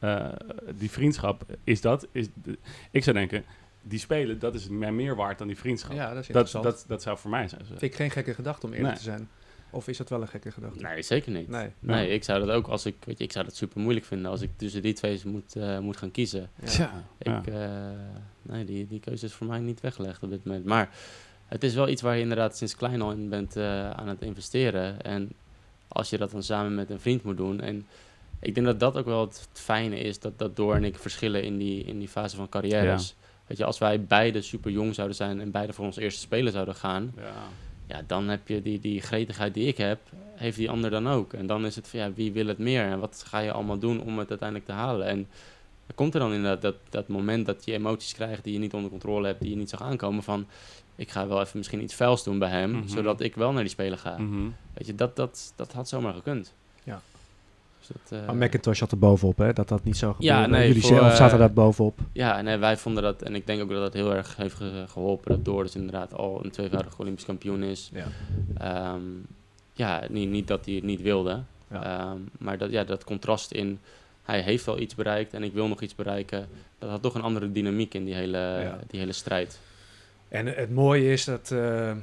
uh, die vriendschap is dat. Is de, ik zou denken, die spelen, dat is mij meer waard dan die vriendschap. Ja, dat is dat, dat, dat zou voor mij zijn. Vind ik geen gekke gedachte om eerlijk nee. te zijn. Of is dat wel een gekke gedachte? Nee, zeker niet. Nee, nee ik zou dat ook als ik, weet je, ik zou dat super moeilijk vinden als ik tussen die twee moet, uh, moet gaan kiezen. Ja. Ik, uh, nee, die, die keuze is voor mij niet weggelegd op dit moment. Maar het is wel iets waar je inderdaad sinds klein al in bent uh, aan het investeren. En als je dat dan samen met een vriend moet doen. En ik denk dat dat ook wel het fijne is, dat, dat Door en ik verschillen in die, in die fase van carrières. Ja. Weet je, als wij beide super jong zouden zijn en beide voor ons eerste spelen zouden gaan, ja. ja, dan heb je die, die gretigheid die ik heb, heeft die ander dan ook. En dan is het van ja, wie wil het meer en wat ga je allemaal doen om het uiteindelijk te halen? En er komt er dan inderdaad dat, dat moment dat je emoties krijgt die je niet onder controle hebt, die je niet zag aankomen van ik ga wel even misschien iets vuils doen bij hem, mm-hmm. zodat ik wel naar die spelen ga. Mm-hmm. Weet je, dat, dat, dat had zomaar gekund. Ja. Dus dat, uh... maar McIntosh had er bovenop, hè? Dat dat niet zo ja, nee, Jullie voor, zelf zaten daar bovenop. Ja, nee, wij vonden dat, en ik denk ook dat dat heel erg heeft ge geholpen, dat Door dus inderdaad al een tweevoudig Olympisch kampioen is. Ja, um, ja niet, niet dat hij het niet wilde, ja. um, maar dat, ja, dat contrast in hij heeft al iets bereikt en ik wil nog iets bereiken. Dat had toch een andere dynamiek in die hele, ja. die hele strijd. En het mooie is dat uh, uh,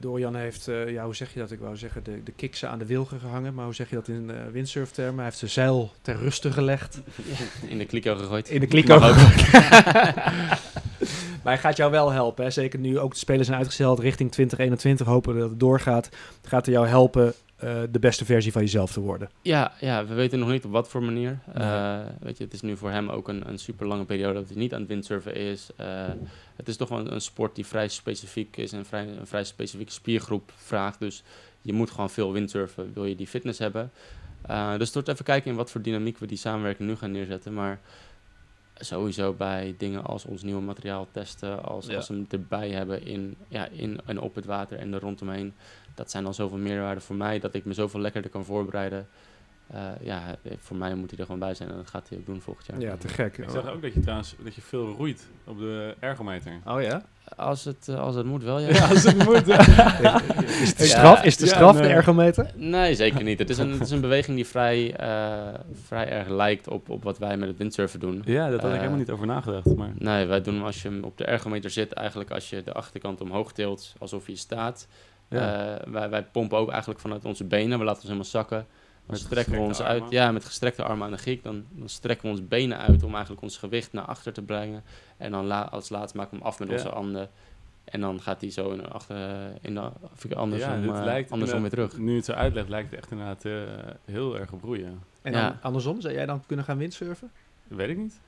Dorian heeft, uh, ja, hoe zeg je dat? Ik wou zeggen, de, de kiksen aan de wilgen gehangen. Maar hoe zeg je dat in windsurftermen? Hij heeft zijn zeil ter ruste gelegd. In de kliko gegooid. In de kliko maar hij gaat jou wel helpen. Hè? Zeker nu ook de spelers zijn uitgesteld richting 2021. Hopen dat het doorgaat. Gaat hij jou helpen uh, de beste versie van jezelf te worden. Ja, ja, we weten nog niet op wat voor manier. Nee. Uh, weet je, het is nu voor hem ook een, een super lange periode dat hij niet aan het windsurfen is. Uh, het is toch wel een, een, sport die vrij specifiek is en vrij, een vrij specifieke spiergroep vraagt. Dus je moet gewoon veel windsurfen, wil je die fitness hebben. dus het wordt even kijken in wat voor dynamiek we die samenwerking nu gaan neerzetten. Maar sowieso bij dingen als ons nieuwe materiaal testen, als, ja. als we hem erbij hebben in, ja, in en op het water en er rondomheen dat zijn dan zoveel meerwaarden voor mij dat ik me zoveel lekkerder kan voorbereiden. ja, voor mij moet hij er gewoon bij zijn en dat gaat hij ook doen volgend jaar. Ja, te gek. Ik zag ook dat je trouwens dat je veel roeit op de ergometer. Oh ja? Als het, als het moet wel, ja. Ja, als het moet. Is het de straf, is de, Ja, straf nee. de ergometer? Nee, zeker niet. Het is een, het is een beweging die vrij, eh, vrij erg lijkt op, op wat wij met het windsurfen doen. Ja, dat had ik Eh, helemaal niet over nagedacht. Maar Nee, wij doen als je hem op de ergometer zit, eigenlijk als je de achterkant omhoog tilt, alsof je staat. Ja. Eh, wij, wij pompen ook eigenlijk vanuit onze benen. We laten ons helemaal zakken. Dan Met strekken we ons uit. Ja, met gestrekte armen aan de giek. Dan, dan strekken we ons benen uit om eigenlijk ons gewicht naar achter te brengen. En dan la- als laatste maken we hem af met Ja. onze handen. En dan gaat hij zo in de achter, in de, of ik andersom, eh, lijkt andersom weer terug. Nu het zo uitlegt, lijkt het echt inderdaad eh, heel erg op roeien. En Ja. dan, andersom, zou jij dan kunnen gaan windsurfen? Weet ik niet.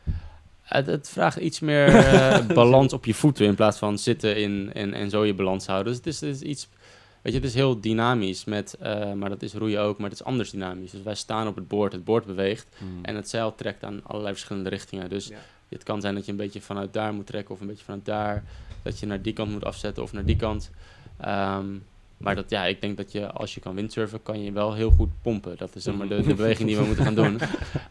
Het, het vraagt iets meer eh, balans op je voeten in plaats van zitten in, en, en zo je balans houden. Dus het is, het is iets, weet je, het is heel dynamisch, met, eh, maar dat is roeien ook, maar het is anders dynamisch. Dus wij staan op het boord, het boord beweegt Hmm. en het zeil trekt aan allerlei verschillende richtingen. Dus Ja. het kan zijn dat je een beetje vanuit daar moet trekken of een beetje vanuit daar, dat je naar die kant moet afzetten of naar die kant. Ehm, maar dat, ja, ik denk dat je, als je kan windsurfen, kan je wel heel goed pompen. Dat is zeg maar de, de beweging die we moeten gaan doen.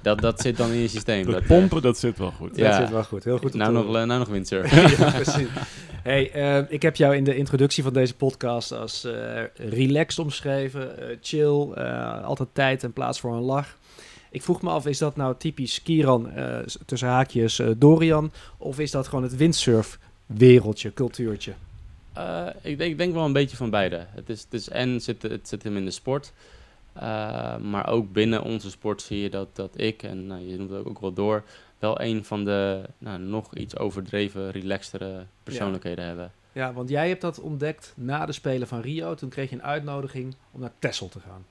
Dat, dat zit dan in je systeem. Dat Dat, pompen, dat zit wel goed. Ja. Dat zit wel goed. Heel goed nou, nog, eh, nou nog windsurfen. ja, precies. Hey, eh, ik heb jou in de introductie van deze podcast als eh, relaxed omschreven, eh, chill, eh, altijd tijd en plaats voor een lach. Ik vroeg me af, is dat nou typisch Kieran, eh, tussen haakjes eh, Dorian, of is dat gewoon het windsurf-wereldje, cultuurtje? Eh, ik, denk, ik denk wel een beetje van beide. Het is, het is en zit, het zit hem in de sport. eh, maar ook binnen onze sport zie je dat, dat ik, en nou, je noemt het ook wel door, wel een van de nou, nog iets overdreven, relaxtere persoonlijkheden hebben. Ja, want jij hebt dat ontdekt na de Spelen van Rio. Toen kreeg je een uitnodiging om naar Texel te gaan.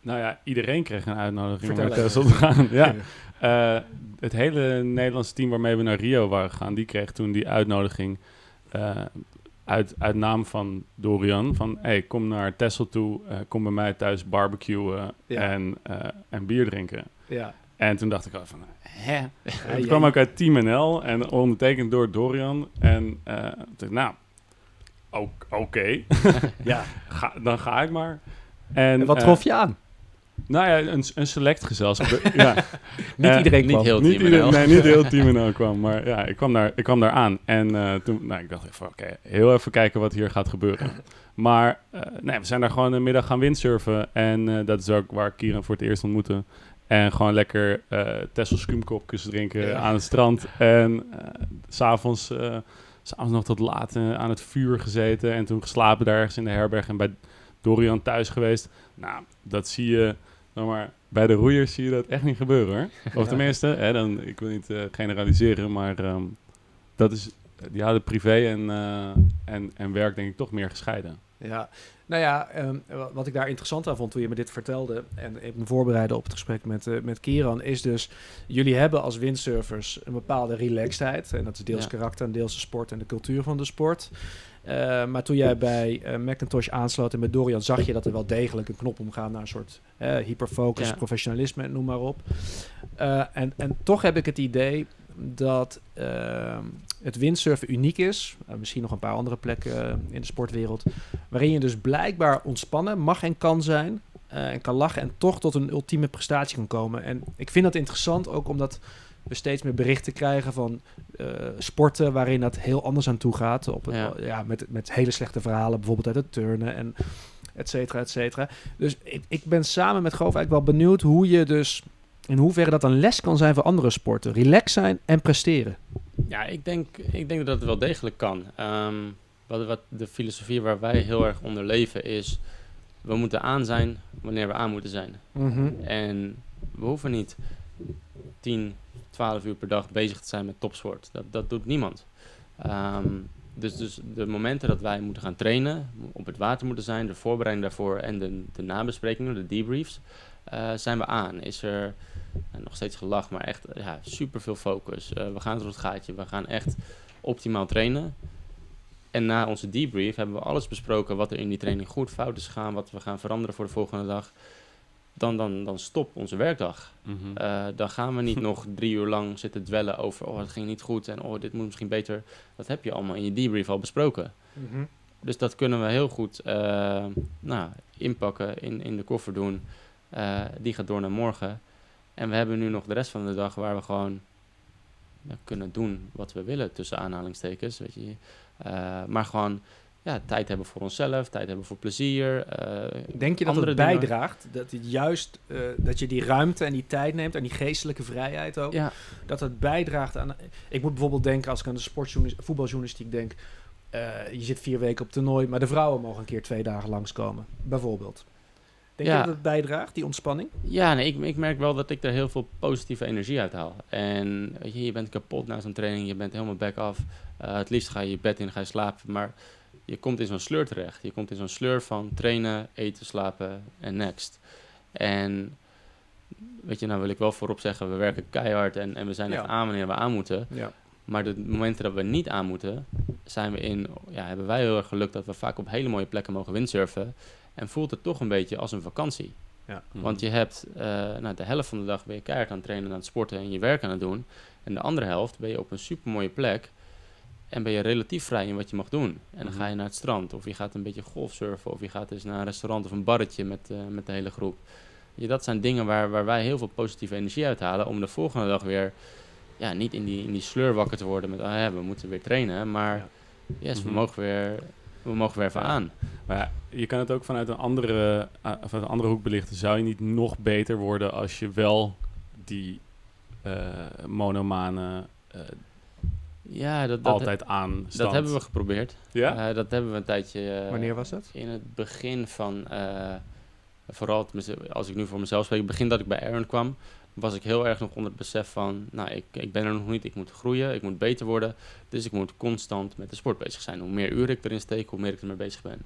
Nou ja, iedereen kreeg een uitnodiging om naar Texel te gaan. ja. Eh, het hele Nederlandse team waarmee we naar Rio waren gegaan, die kreeg toen die uitnodiging eh, uit, uit naam van Dorian. Van, hey, kom naar Texel toe, eh, kom bij mij thuis barbecuen Ja. en, eh, en bier drinken. Ja. En toen dacht ik al van, hè? Ja, het jij- kwam ook uit Team NL en ondertekend door Dorian. En eh, toen dacht ik, nou, ook- oké, ja. ga, dan ga ik maar. En, En wat eh, trof je aan? Nou ja, een, een select gezelschap. ja, Niet eh, iedereen niet kwam. heel niet Team ieder- NL. Nee, niet heel Team NL kwam. Maar ja, ik kwam daar, ik kwam daar aan. En eh, toen, nou, ik dacht even, oké, heel even kijken wat hier gaat gebeuren. Maar eh, nee, we zijn daar gewoon een middag gaan windsurfen. En eh, dat is ook waar Kieran voor het eerst ontmoette. En gewoon lekker eh Tessel skuumkopjes drinken Ja. aan het strand. En s s'avonds eh, s'avonds nog tot laat aan het vuur gezeten. En toen geslapen daar ergens in de herberg. En bij Dorian thuis geweest. Nou, dat zie je... zeg maar, bij de roeiers zie je dat echt niet gebeuren hoor. Of Ja. tenminste, hè, dan, ik wil niet eh, generaliseren, maar ehm, dat is, die houden privé en, eh, en, en werk denk ik toch meer gescheiden. Ja, nou ja, ehm, wa- wat ik daar interessant aan vond toen je me dit vertelde en ik me voorbereidde op het gesprek met, eh, met Kieran, is dus, jullie hebben als windsurfers een bepaalde relaxedheid. En dat is deels Ja. karakter en deels de sport en de cultuur van de sport. Eh, maar toen jij bij eh, Macintosh aansloot en met Dorian, zag je dat er wel degelijk een knop omgaat naar een soort hyperfocus, Ja. professionalisme en noem maar op. En, en toch heb ik het idee dat ehm, het windsurfen uniek is. Eh, misschien nog een paar andere plekken eh, in de sportwereld. Waarin je dus blijkbaar ontspannen mag en kan zijn. eh, en kan lachen en toch tot een ultieme prestatie kan komen. En ik vind dat interessant ook omdat we steeds meer berichten krijgen van sporten waarin dat heel anders aan toe gaat. Op het, ja. Ja. met, met hele slechte verhalen, bijvoorbeeld uit het turnen en et cetera, et cetera. Dus ik, ik ben samen met Goof eigenlijk wel benieuwd hoe je dus in hoeverre dat een les kan zijn voor andere sporten. Relax zijn en presteren. Ja, ik denk, ik denk dat het wel degelijk kan. Ehm, wat, wat de filosofie waar wij heel erg onder leven is... we moeten aan zijn wanneer we aan moeten zijn. En we hoeven niet 10, 12 uur per dag bezig te zijn met topsport. Dat, dat doet niemand. Ehm, dus, dus de momenten dat wij moeten gaan trainen, op het water moeten zijn, de voorbereiding daarvoor en de, de nabesprekingen, de debriefs, eh, zijn we aan. Is er nou, nog steeds gelach, maar echt ja, super veel focus. Eh, we gaan door het gaatje, we gaan echt optimaal trainen. En na onze debrief hebben we alles besproken wat er in die training goed fout is gegaan, wat we gaan veranderen voor de volgende dag. Dan, dan, dan stopt onze werkdag. Eh, dan gaan we niet nog drie uur lang zitten dwellen over, oh het ging niet goed en oh dit moet misschien beter. Dat heb je allemaal in je debrief al besproken. Dus dat kunnen we heel goed eh, nou, inpakken, in, in de koffer doen. Uh, die gaat door naar morgen. En we hebben nu nog de rest van de dag waar we gewoon kunnen doen wat we willen, tussen aanhalingstekens. Weet je. Uh, maar gewoon ja, tijd hebben voor onszelf, tijd hebben voor plezier. Uh, Denk je dat het bijdraagt, dat het juist uh, dat je die ruimte en die tijd neemt en die geestelijke vrijheid ook, ja. dat het bijdraagt aan... Ik moet bijvoorbeeld denken, als ik aan de sportjournalistiek, voetbaljournalistiek denk, uh, je zit vier weken op toernooi, maar de vrouwen mogen een keer twee dagen langskomen, bijvoorbeeld. Denk ja. je dat het bijdraagt, die ontspanning? Ja, nee, ik, ik merk wel dat ik er heel veel positieve energie uit haal. En weet je, je bent kapot na zo'n training, je bent helemaal back af. het liefst ga je je bed in, ga je slapen, maar je komt in zo'n sleur terecht. Je komt in zo'n sleur van trainen, eten, slapen en next. En weet je, nou wil ik wel voorop zeggen, we werken keihard en, en we zijn echt aan wanneer we aan moeten. Ja. Maar de momenten dat we niet aan moeten, zijn we in, ja, hebben wij heel erg geluk dat we vaak op hele mooie plekken mogen windsurfen. En voelt het toch een beetje als een vakantie. Ja. Want je hebt uh, nou, de helft van de dag ben je keihard aan het trainen, aan het sporten en je werk aan het doen. En de andere helft ben je op een super mooie plek en ben je relatief vrij in wat je mag doen. En dan ga je naar het strand, of je gaat een beetje golfsurfen, of je gaat eens naar een restaurant of een barretje met, uh, met de hele groep. Ja, dat zijn dingen waar, waar wij heel veel positieve energie uithalen om de volgende dag weer ja, niet in die, in die sleur wakker te worden met, ah, ja, we moeten weer trainen, maar yes, we, -hmm. mogen weer, we mogen weer even aan. Maar ja, je kan het ook vanuit een, andere, uh, vanuit een andere hoek belichten. Zou je niet nog beter worden als je wel die uh, monomane ja, dat, dat altijd aan Dat hebben we geprobeerd. Ja? Uh, dat hebben we een tijdje... Uh, Wanneer was dat? In het begin van... Uh, vooral als ik nu voor mezelf spreek, begin dat ik bij Aaron kwam, was ik heel erg nog onder het besef van, nou, ik, ik ben er nog niet, ik moet groeien, ik moet beter worden, dus ik moet constant met de sport bezig zijn. Hoe meer uren ik erin steek, hoe meer ik ermee bezig ben.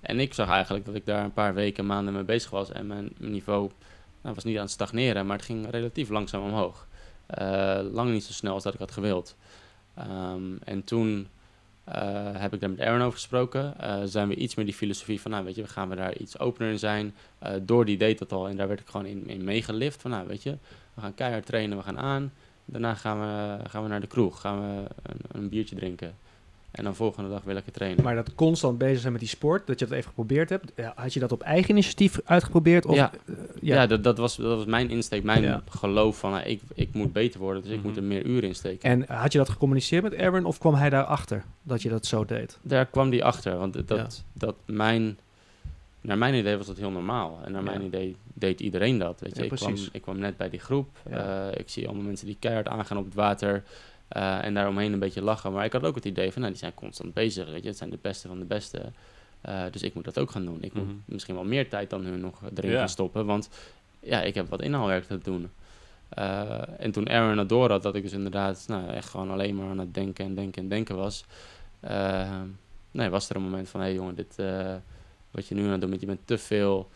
En ik zag eigenlijk dat ik daar een paar weken, maanden mee bezig was en mijn niveau nou, was niet aan het stagneren, maar het ging relatief langzaam omhoog. lang niet zo snel als dat ik had gewild. Um, en toen heb ik daar met Aaron over gesproken. Uh, zijn we iets meer die filosofie van, nou weet je, gaan we daar iets opener in zijn. Uh, door die deed dat al en daar werd ik gewoon in, in meegelift. Van, nou weet je, we gaan keihard trainen, we gaan aan. Daarna gaan we, gaan we naar de kroeg, gaan we een, een biertje drinken. En dan volgende dag wil ik het trainen. Maar dat constant bezig zijn met die sport, dat je dat even geprobeerd hebt. Had je dat op eigen initiatief uitgeprobeerd? Of, ja, uh, ja. ja dat, dat, was, dat was mijn insteek, mijn ja. geloof van nou, ik, ik moet beter worden, dus ik mm -hmm. moet er meer uren in steken. En had je dat gecommuniceerd met Erwin of kwam hij daarachter dat je dat zo deed? Daar kwam hij achter, want dat, ja. dat mijn, naar mijn idee was dat heel normaal. En naar mijn idee deed iedereen dat. Weet je? ik, kwam, ik kwam net bij die groep, uh, ik zie allemaal mensen die keihard aangaan op het water... Uh, en daaromheen een beetje lachen. Maar ik had ook het idee van, nou, die zijn constant bezig. Weet je? Het zijn de beste van de beste. Uh, dus ik moet dat ook gaan doen. Ik mm -hmm. moet misschien wel meer tijd dan hun nog erin ja. gaan stoppen. Want ja, ik heb wat inhaalwerk te doen. Uh, en toen Aaron door had, dat ik dus inderdaad nou, echt gewoon alleen maar aan het denken en denken en denken was. nee, was er een moment van, hé hey, jongen, dit, wat je nu aan het doen bent, je bent te veel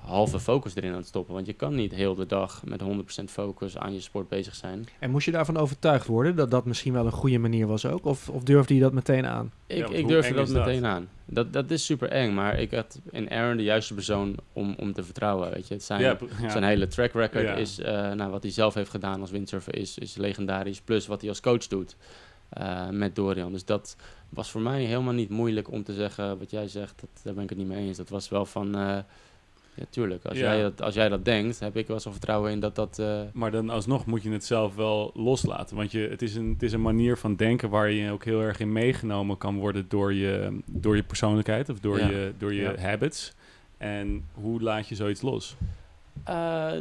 halve focus erin aan het stoppen. Want je kan niet heel de dag met 100% focus aan je sport bezig zijn. En moest je daarvan overtuigd worden dat dat misschien wel een goede manier was ook? Of, of durfde je dat meteen aan? Ik, ja, ik durfde dat meteen aan. Dat, dat is super eng, maar ik had in Aaron de juiste persoon om, om te vertrouwen. Weet je. Het zijn, ja, ja. Zijn hele track record is, uh, nou, wat hij zelf heeft gedaan als windsurfer is, is legendarisch. Plus wat hij als coach doet uh, met Dorian. Dus dat was voor mij helemaal niet moeilijk om te zeggen wat jij zegt. Dat, daar ben ik het niet mee eens. Dat was wel van... Uh, ja, tuurlijk. Als, ja. Jij dat, als jij dat denkt, heb ik wel zo'n vertrouwen in dat dat... Uh... Maar dan alsnog moet je het zelf wel loslaten. Want je, het, is een, het is een manier van denken waar je ook heel erg in meegenomen kan worden door je, door je persoonlijkheid of door ja. je, door je ja. habits. En hoe laat je zoiets los? Uh,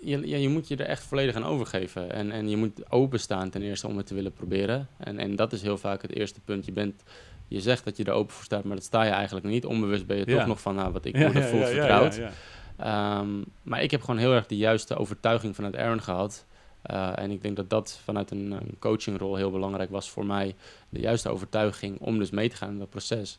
je, ja, je moet je er echt volledig aan overgeven. En, en je moet openstaan ten eerste om het te willen proberen. En, en dat is heel vaak het eerste punt. Je bent je zegt dat je er open voor staat, maar dat sta je eigenlijk niet. Onbewust ben je ja. toch nog van, nou, wat ik ja, voelt, vertrouwd. Um, maar ik heb gewoon heel erg de juiste overtuiging vanuit Aaron gehad. Uh, en ik denk dat dat vanuit een, een coachingrol heel belangrijk was voor mij. De juiste overtuiging om dus mee te gaan in dat proces.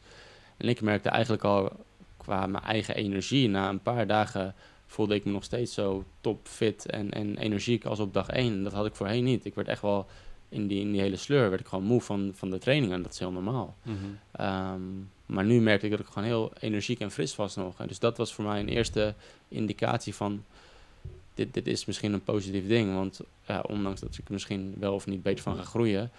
En ik merkte eigenlijk al qua mijn eigen energie, na een paar dagen voelde ik me nog steeds zo topfit en, en energiek als op dag één. Dat had ik voorheen niet. Ik werd echt wel in die, in die hele sleur werd ik gewoon moe van, van de training en dat is heel normaal. Mm -hmm. um, maar nu merkte ik dat ik gewoon heel energiek en fris was nog. En dus dat was voor mij een eerste indicatie van dit, dit is misschien een positief ding. Want ja, ondanks dat ik misschien wel of niet beter van ga groeien,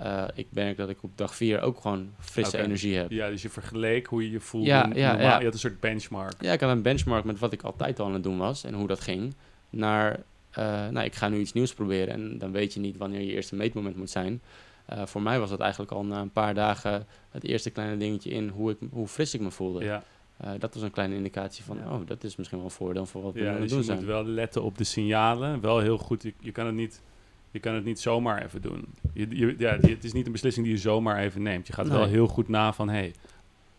Uh, ik merk dat ik op dag 4 ook gewoon frisse energie heb. Ja, dus je vergeleek hoe je je voelde. Ja, normaal. ja, ja. Je had een soort benchmark. Ja, ik had een benchmark met wat ik altijd al aan het doen was en hoe dat ging. Naar, eh, nou, ik ga nu iets nieuws proberen en dan weet je niet wanneer je eerste meetmoment moet zijn. Eh, voor mij was dat eigenlijk al na een paar dagen het eerste kleine dingetje in hoe, ik, hoe fris ik me voelde. Ja, Eh, dat was een kleine indicatie van, Ja. oh, dat is misschien wel een voordeel voor wat we ja aan het dus doen je zijn. moet wel letten op de signalen. Wel heel goed. Je, je kan het niet... Je kan het niet zomaar even doen. Je, je- ja, je- het is niet een beslissing die je zomaar even neemt. Je gaat wel heel goed na van... Hey,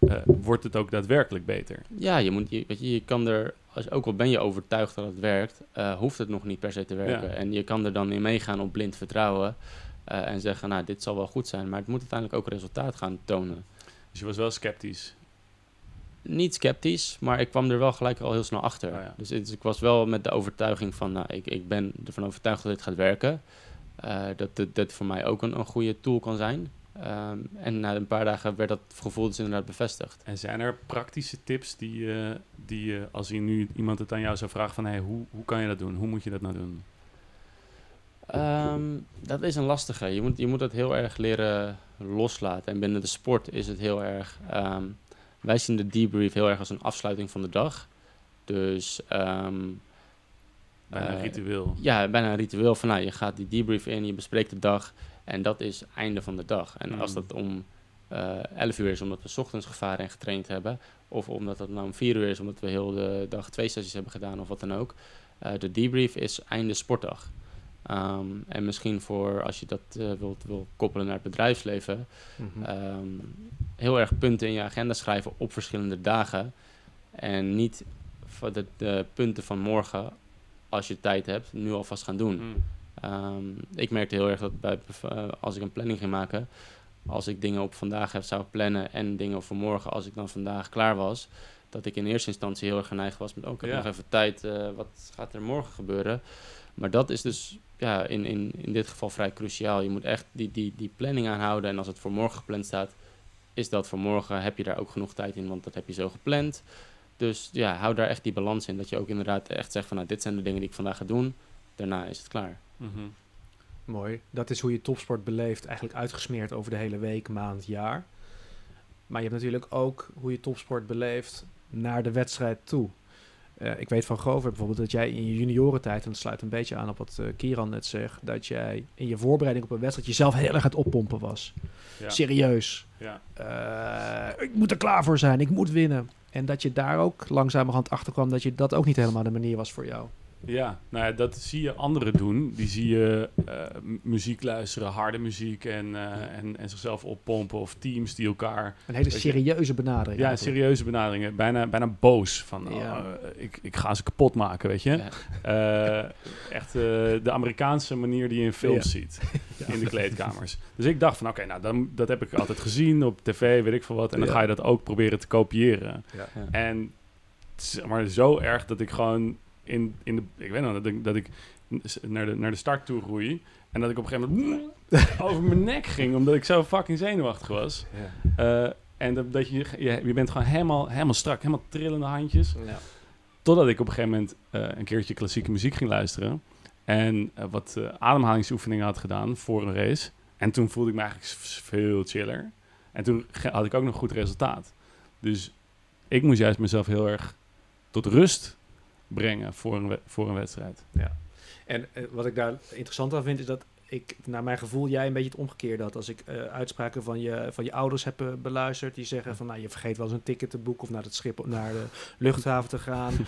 eh, wordt het ook daadwerkelijk beter? Ja, je, moet, je, weet je, je kan er, als, ook al ben je overtuigd dat het werkt, eh, hoeft het nog niet per se te werken. Ja. En je kan er dan in meegaan op blind vertrouwen eh, en zeggen, nou, dit zal wel goed zijn, maar het moet uiteindelijk ook resultaat gaan tonen. Dus je was wel sceptisch. Niet sceptisch, maar ik kwam er wel gelijk al heel snel achter. Oh ja. Dus, dus ik was wel met de overtuiging van, nou, ik, ik ben ervan overtuigd dat dit gaat werken. Dat dit, dit voor mij ook een, een goede tool kan zijn. Ehm, en na een paar dagen werd dat gevoel dus inderdaad bevestigd. En zijn er praktische tips die, je die je, als je nu iemand het aan jou zou vragen van... Hey, hoe, hoe kan je dat doen? Hoe moet je dat nou doen? Ehm, dat is een lastige. Je moet, je moet het heel erg leren loslaten. En binnen de sport is het heel erg... ehm, wij zien de debrief heel erg als een afsluiting van de dag. Dus Bijna een eh, ritueel. ja, bijna een ritueel van... Nou, je gaat die debrief in, je bespreekt de dag... En dat is einde van de dag. En als Mm. dat om eh 11 uur is omdat we 's ochtends gevaren en getraind hebben... of omdat het nou om 4 uur is omdat we heel de dag twee sessies hebben gedaan of wat dan ook... eh, de debrief is einde sportdag. Ehm, en misschien voor als je dat eh, wilt, wil koppelen naar het bedrijfsleven... Mhm. ehm, heel erg punten in je agenda schrijven op verschillende dagen. En niet voor de, de punten van morgen, als je tijd hebt, nu alvast gaan doen. Mm. Ehm, ik merkte heel erg dat bij, eh, als ik een planning ging maken, als ik dingen op vandaag heb, zou plannen en dingen voor morgen, als ik dan vandaag klaar was, dat ik in eerste instantie heel erg geneigd was met, oh, ik heb Ja. nog even tijd, eh, wat gaat er morgen gebeuren? Maar dat is dus ja, in, in, in dit geval vrij cruciaal. Je moet echt die, die, die planning aanhouden en als het voor morgen gepland staat, is dat voor morgen, heb je daar ook genoeg tijd in, want dat heb je zo gepland. Dus ja, hou daar echt die balans in, dat je ook inderdaad echt zegt van, nou, dit zijn de dingen die ik vandaag ga doen, daarna is het klaar. Mhm. Mooi. Dat is hoe je topsport beleeft, eigenlijk uitgesmeerd over de hele week, maand, jaar. Maar je hebt natuurlijk ook hoe je topsport beleeft naar de wedstrijd toe. Eh, ik weet van Grover bijvoorbeeld dat jij in je juniorentijd, en dat sluit een beetje aan op wat eh, Kieran net zegt, dat jij in je voorbereiding op een wedstrijd jezelf heel erg aan het oppompen was. Ja. Serieus. Ja. Eh, ik moet er klaar voor zijn, ik moet winnen. En dat je daar ook langzamerhand achter kwam dat je dat ook niet helemaal de manier was voor jou. Ja, nou ja, dat zie je anderen doen. Die zie je eh, muziek luisteren, harde muziek en, eh, en, en zichzelf oppompen. Of teams die elkaar... Een hele je- serieuze benadering. Ja, serieuze benaderingen. Bijna, bijna boos. Van, oh, Ja. eh, ik, ik ga ze kapot maken, weet je. Ja. Echt de Amerikaanse manier die je in films ziet. In de kleedkamers. Dus ik dacht van, oké, nou, dan, dat heb ik altijd gezien op tv, weet ik veel wat. En dan ga je dat ook proberen te kopiëren. Ja. En zeg maar zo erg dat ik gewoon in, in de... Ik weet nog dat ik, dat ik naar, de, naar de start toe roei. En dat ik op een gegeven moment over mijn nek ging, omdat ik zo fucking zenuwachtig was. Ja. Eh, en dat, dat je, je, je bent gewoon helemaal, helemaal strak, helemaal trillende handjes. Ja. Totdat ik op een gegeven moment eh, een keertje klassieke muziek ging luisteren. En eh, wat ademhalingsoefeningen had gedaan voor een race. En toen voelde ik me eigenlijk veel chiller. En toen had ik ook nog goed resultaat. Dus ik moest juist mezelf heel erg tot rust brengen voor een, voor een wedstrijd. En eh, wat ik daar interessant aan vind, is dat ik, naar mijn gevoel, jij een beetje het omgekeerde had. Als ik eh, uitspraken van je, van je ouders heb eh, beluisterd, die zeggen van, nou, je vergeet wel eens een ticket te boeken of naar, het schip, naar de luchthaven te gaan.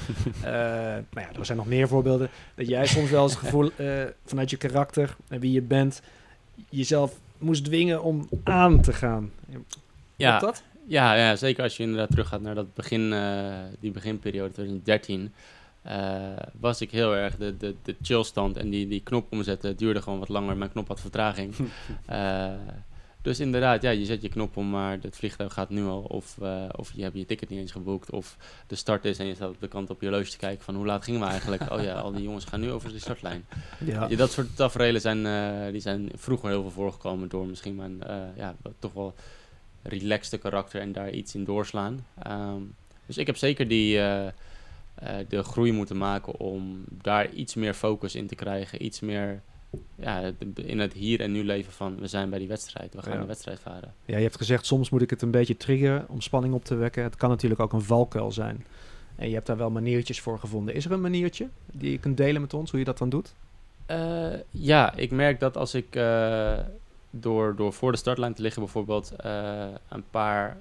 Eh nou ja, er zijn nog meer voorbeelden. Dat jij soms wel eens het gevoel, eh, vanuit je karakter en wie je bent, jezelf moest dwingen om aan te gaan. Ja, Klopt dat? Ja, ja, zeker als je inderdaad teruggaat naar dat begin, eh, die beginperiode 2013. Eh, was ik heel erg de, de, de chillstand en die, die knop omzetten duurde gewoon wat langer. Mijn knop had vertraging. Eh, dus inderdaad, ja, je zet je knop om, maar het vliegtuig gaat nu al. Of, eh, of je hebt je ticket niet eens geboekt. Of de start is en je staat op de kant op je horloge te kijken van hoe laat gingen we eigenlijk? Oh ja, al die jongens gaan nu over de startlijn. Ja. Ja, dat soort tafereelen zijn, die zijn vroeger heel veel voorgekomen door misschien mijn ja, toch wel relaxte karakter en daar iets in doorslaan. Ehm, dus ik heb zeker die, de groei moeten maken om daar iets meer focus in te krijgen, iets meer ja, in het hier en nu leven van we zijn bij die wedstrijd, we gaan Ja. de wedstrijd varen. Ja, je hebt gezegd, soms moet ik het een beetje triggeren om spanning op te wekken. Het kan natuurlijk ook een valkuil zijn. En je hebt daar wel maniertjes voor gevonden. Is er een maniertje die je kunt delen met ons, hoe je dat dan doet? Eh, ja, ik merk dat als ik eh, door, door voor de startlijn te liggen bijvoorbeeld eh, een paar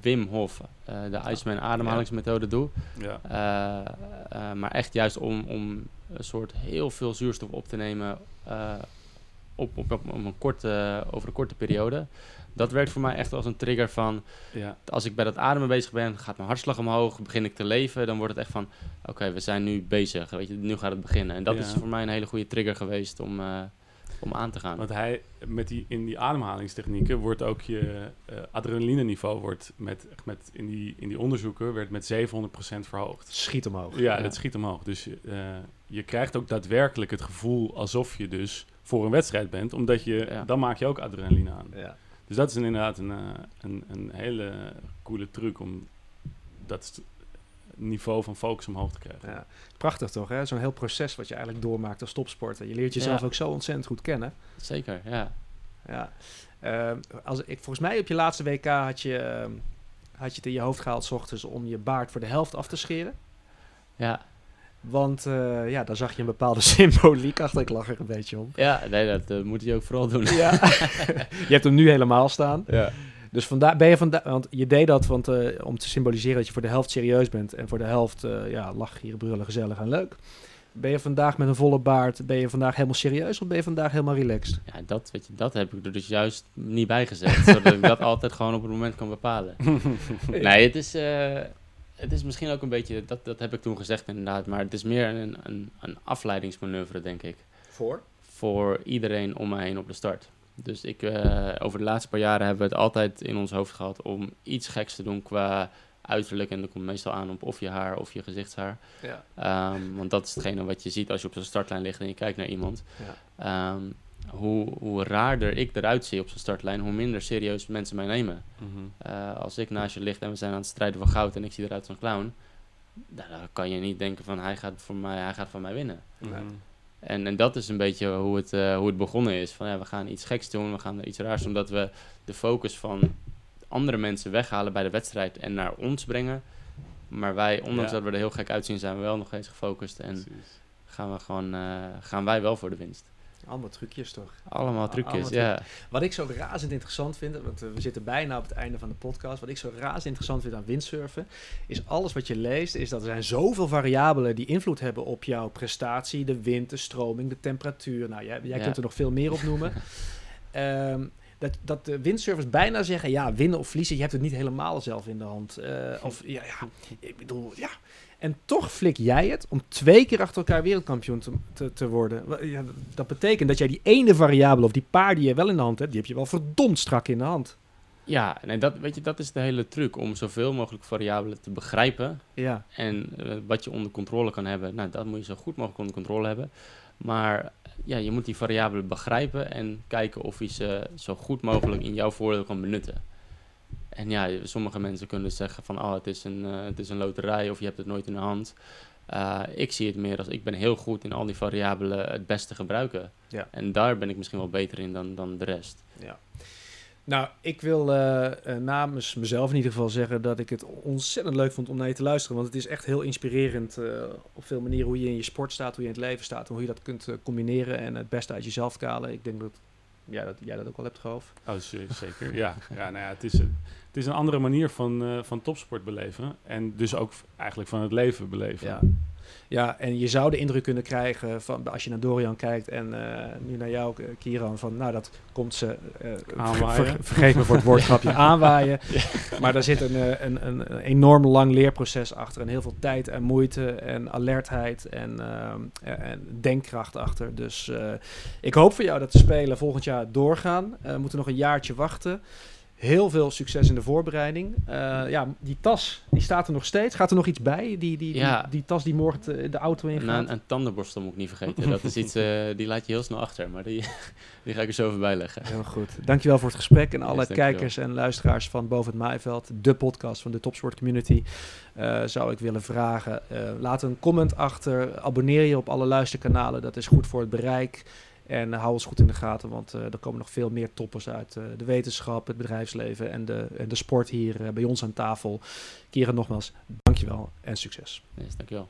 Wim Hof, eh, de Iceman ademhalingsmethode doe. Ja. Eh, eh, maar echt juist om, om een soort heel veel zuurstof op te nemen op, op, op, een korte, over een korte periode. Dat werkt voor mij echt als een trigger van Ja. als ik bij dat ademen bezig ben, gaat mijn hartslag omhoog, begin ik te leven, dan wordt het echt van, oké, we zijn nu bezig, weet je, nu gaat het beginnen. En dat Ja. is voor mij een hele goede trigger geweest om, om aan te gaan. Want hij, met die, in die ademhalingstechnieken wordt ook je eh adrenalineniveau wordt met, met, in, die, in die onderzoeken werd met 700% verhoogd. Schiet omhoog. Ja, Ja. dat schiet omhoog. Dus eh, je krijgt ook daadwerkelijk het gevoel alsof je dus voor een wedstrijd bent, omdat je, Ja. dan maak je ook adrenaline aan. Ja. Dus dat is inderdaad een, eh, een, een hele coole truc om dat niveau van focus omhoog te krijgen. Ja. Prachtig toch, hè? Zo'n heel proces wat je eigenlijk doormaakt als topsporter. Je leert jezelf Ja. ook zo ontzettend goed kennen. Zeker, ja. Ja. Ehm, als ik, volgens mij op je laatste WK had je, ehm, had je het in je hoofd gehaald 's ochtends om je baard voor de helft af te scheren. Ja, Want eh, ja, daar zag je een bepaalde symboliek achter. Ik lach er een beetje om. ja nee, dat eh, moet je ook vooral doen. Ja. je hebt hem nu helemaal staan. Ja. Dus vandaar ben je vandaar, want je deed dat want, eh, om te symboliseren dat je voor de helft serieus bent en voor de helft eh ja, lach, hier, brullen, gezellig en leuk. Ben je vandaag met een volle baard, ben je vandaag helemaal serieus of ben je vandaag helemaal relaxed? Ja, dat, weet je, dat heb ik er dus juist niet bij gezet, zodat ik dat altijd gewoon op het moment kan bepalen. Nee, het is, eh, het is misschien ook een beetje, dat, dat heb ik toen gezegd inderdaad, maar het is meer een, een, een afleidingsmanoeuvre, denk ik. Voor? voor iedereen om mij heen op de start. Dus ik, eh, over de laatste paar jaren hebben we het altijd in ons hoofd gehad om iets geks te doen qua uiterlijk. En dat komt meestal aan op of je haar of je gezichtshaar. Ja. Ehm, want dat is hetgene wat je ziet als je op zo'n startlijn ligt en je kijkt naar iemand. Ja. Ehm, hoe, hoe raarder ik eruit zie op zo'n startlijn, hoe minder serieus mensen mij nemen. Mhm. Eh, als ik naast je ligt en we zijn aan het strijden voor goud en ik zie eruit als een clown, dan kan je niet denken van hij gaat, voor mij, hij gaat van mij winnen. Mhm. En, en dat is een beetje hoe het, eh, hoe het begonnen is. Van ja, we gaan iets geks doen, we gaan er iets raars doen, omdat we de focus van andere mensen weghalen bij de wedstrijd en naar ons brengen. Maar wij, ondanks Ja. dat we er heel gek uitzien, zijn we wel nog eens gefocust en Precies. gaan, we gewoon, eh, gaan wij wel voor de winst. Allemaal trucjes toch? Allemaal trucjes, allemaal ja. Wat ik zo razend interessant vind, want eh, we zitten bijna op het einde van de podcast. Wat ik zo razend interessant vind aan windsurfen, is alles wat je leest, is dat er zijn zoveel variabelen die invloed hebben op jouw prestatie. De wind, de stroming, de temperatuur. Nou, jij, jij Ja. kunt er nog veel meer op noemen. Ehm, dat, dat de windsurfers bijna zeggen, ja, winnen of verliezen, je hebt het niet helemaal zelf in de hand. Eh, of, ja, ja, ik bedoel, ja. En toch flik jij het om twee keer achter elkaar wereldkampioen te, te, te worden. Ja, dat betekent dat jij die ene variabele of die paar die je wel in de hand hebt, die heb je wel verdomd strak in de hand. Ja, nee, dat, weet je, dat is de hele truc, om zoveel mogelijk variabelen te begrijpen Ja, En eh, wat je onder controle kan hebben, nou, dat moet je zo goed mogelijk onder controle hebben. Maar ja, je moet die variabelen begrijpen en kijken of je ze zo goed mogelijk in jouw voordeel kan benutten. En ja, sommige mensen kunnen zeggen van, oh, het is een, eh, het is een loterij of je hebt het nooit in de hand. Eh, ik zie het meer als, ik ben heel goed in al die variabelen het beste gebruiken. Ja. En daar ben ik misschien wel beter in dan, dan de rest. ja. Nou, ik wil eh, namens mezelf in ieder geval zeggen dat ik het ontzettend leuk vond om naar je te luisteren. Want het is echt heel inspirerend eh, op veel manieren hoe je in je sport staat, hoe je in het leven staat en hoe je dat kunt combineren en het beste uit jezelf te halen. Ik denk dat, ja, dat jij dat ook wel hebt geloof. Oh, zeker. Ja, ja, nou ja het, is een, het is een andere manier van, eh, van topsport beleven. En dus ook eigenlijk van het leven beleven. Ja. Ja, en je zou de indruk kunnen krijgen van als je naar Dorian kijkt en eh, nu naar jou, Kieran, van nou dat komt ze, eh, Aanwaaien. ver- vergeef me voor het woordgrapje, aanwaaien. Maar daar zit een, een, een, enorm lang leerproces achter en heel veel tijd en moeite en alertheid en, ehm, en- en denkkracht achter. Dus ik hoop voor jou dat de Spelen volgend jaar doorgaan. We moeten nog een jaartje wachten. Heel veel succes in de voorbereiding. Eh, ja, die tas, die staat er nog steeds. Gaat er nog iets bij? Die, die, Ja. die, die tas die morgen te- de auto in gaat? een, een tandenborstel moet ik niet vergeten. Dat is iets, eh, die laat je heel snel achter, maar die, die ga ik er zo voorbij leggen. Heel goed. Dankjewel voor het gesprek en alle Yes, kijkers en luisteraars van Boven het Maaiveld, de podcast van de Topsport Community, eh, zou ik willen vragen. eh, laat een comment achter, abonneer je op alle luisterkanalen, dat is goed voor het bereik. En hou ons goed in de gaten, want er komen nog veel meer toppers uit de wetenschap, het bedrijfsleven en de, en de sport hier bij ons aan tafel. Kieran, nogmaals, dankjewel en succes. Yes, dankjewel.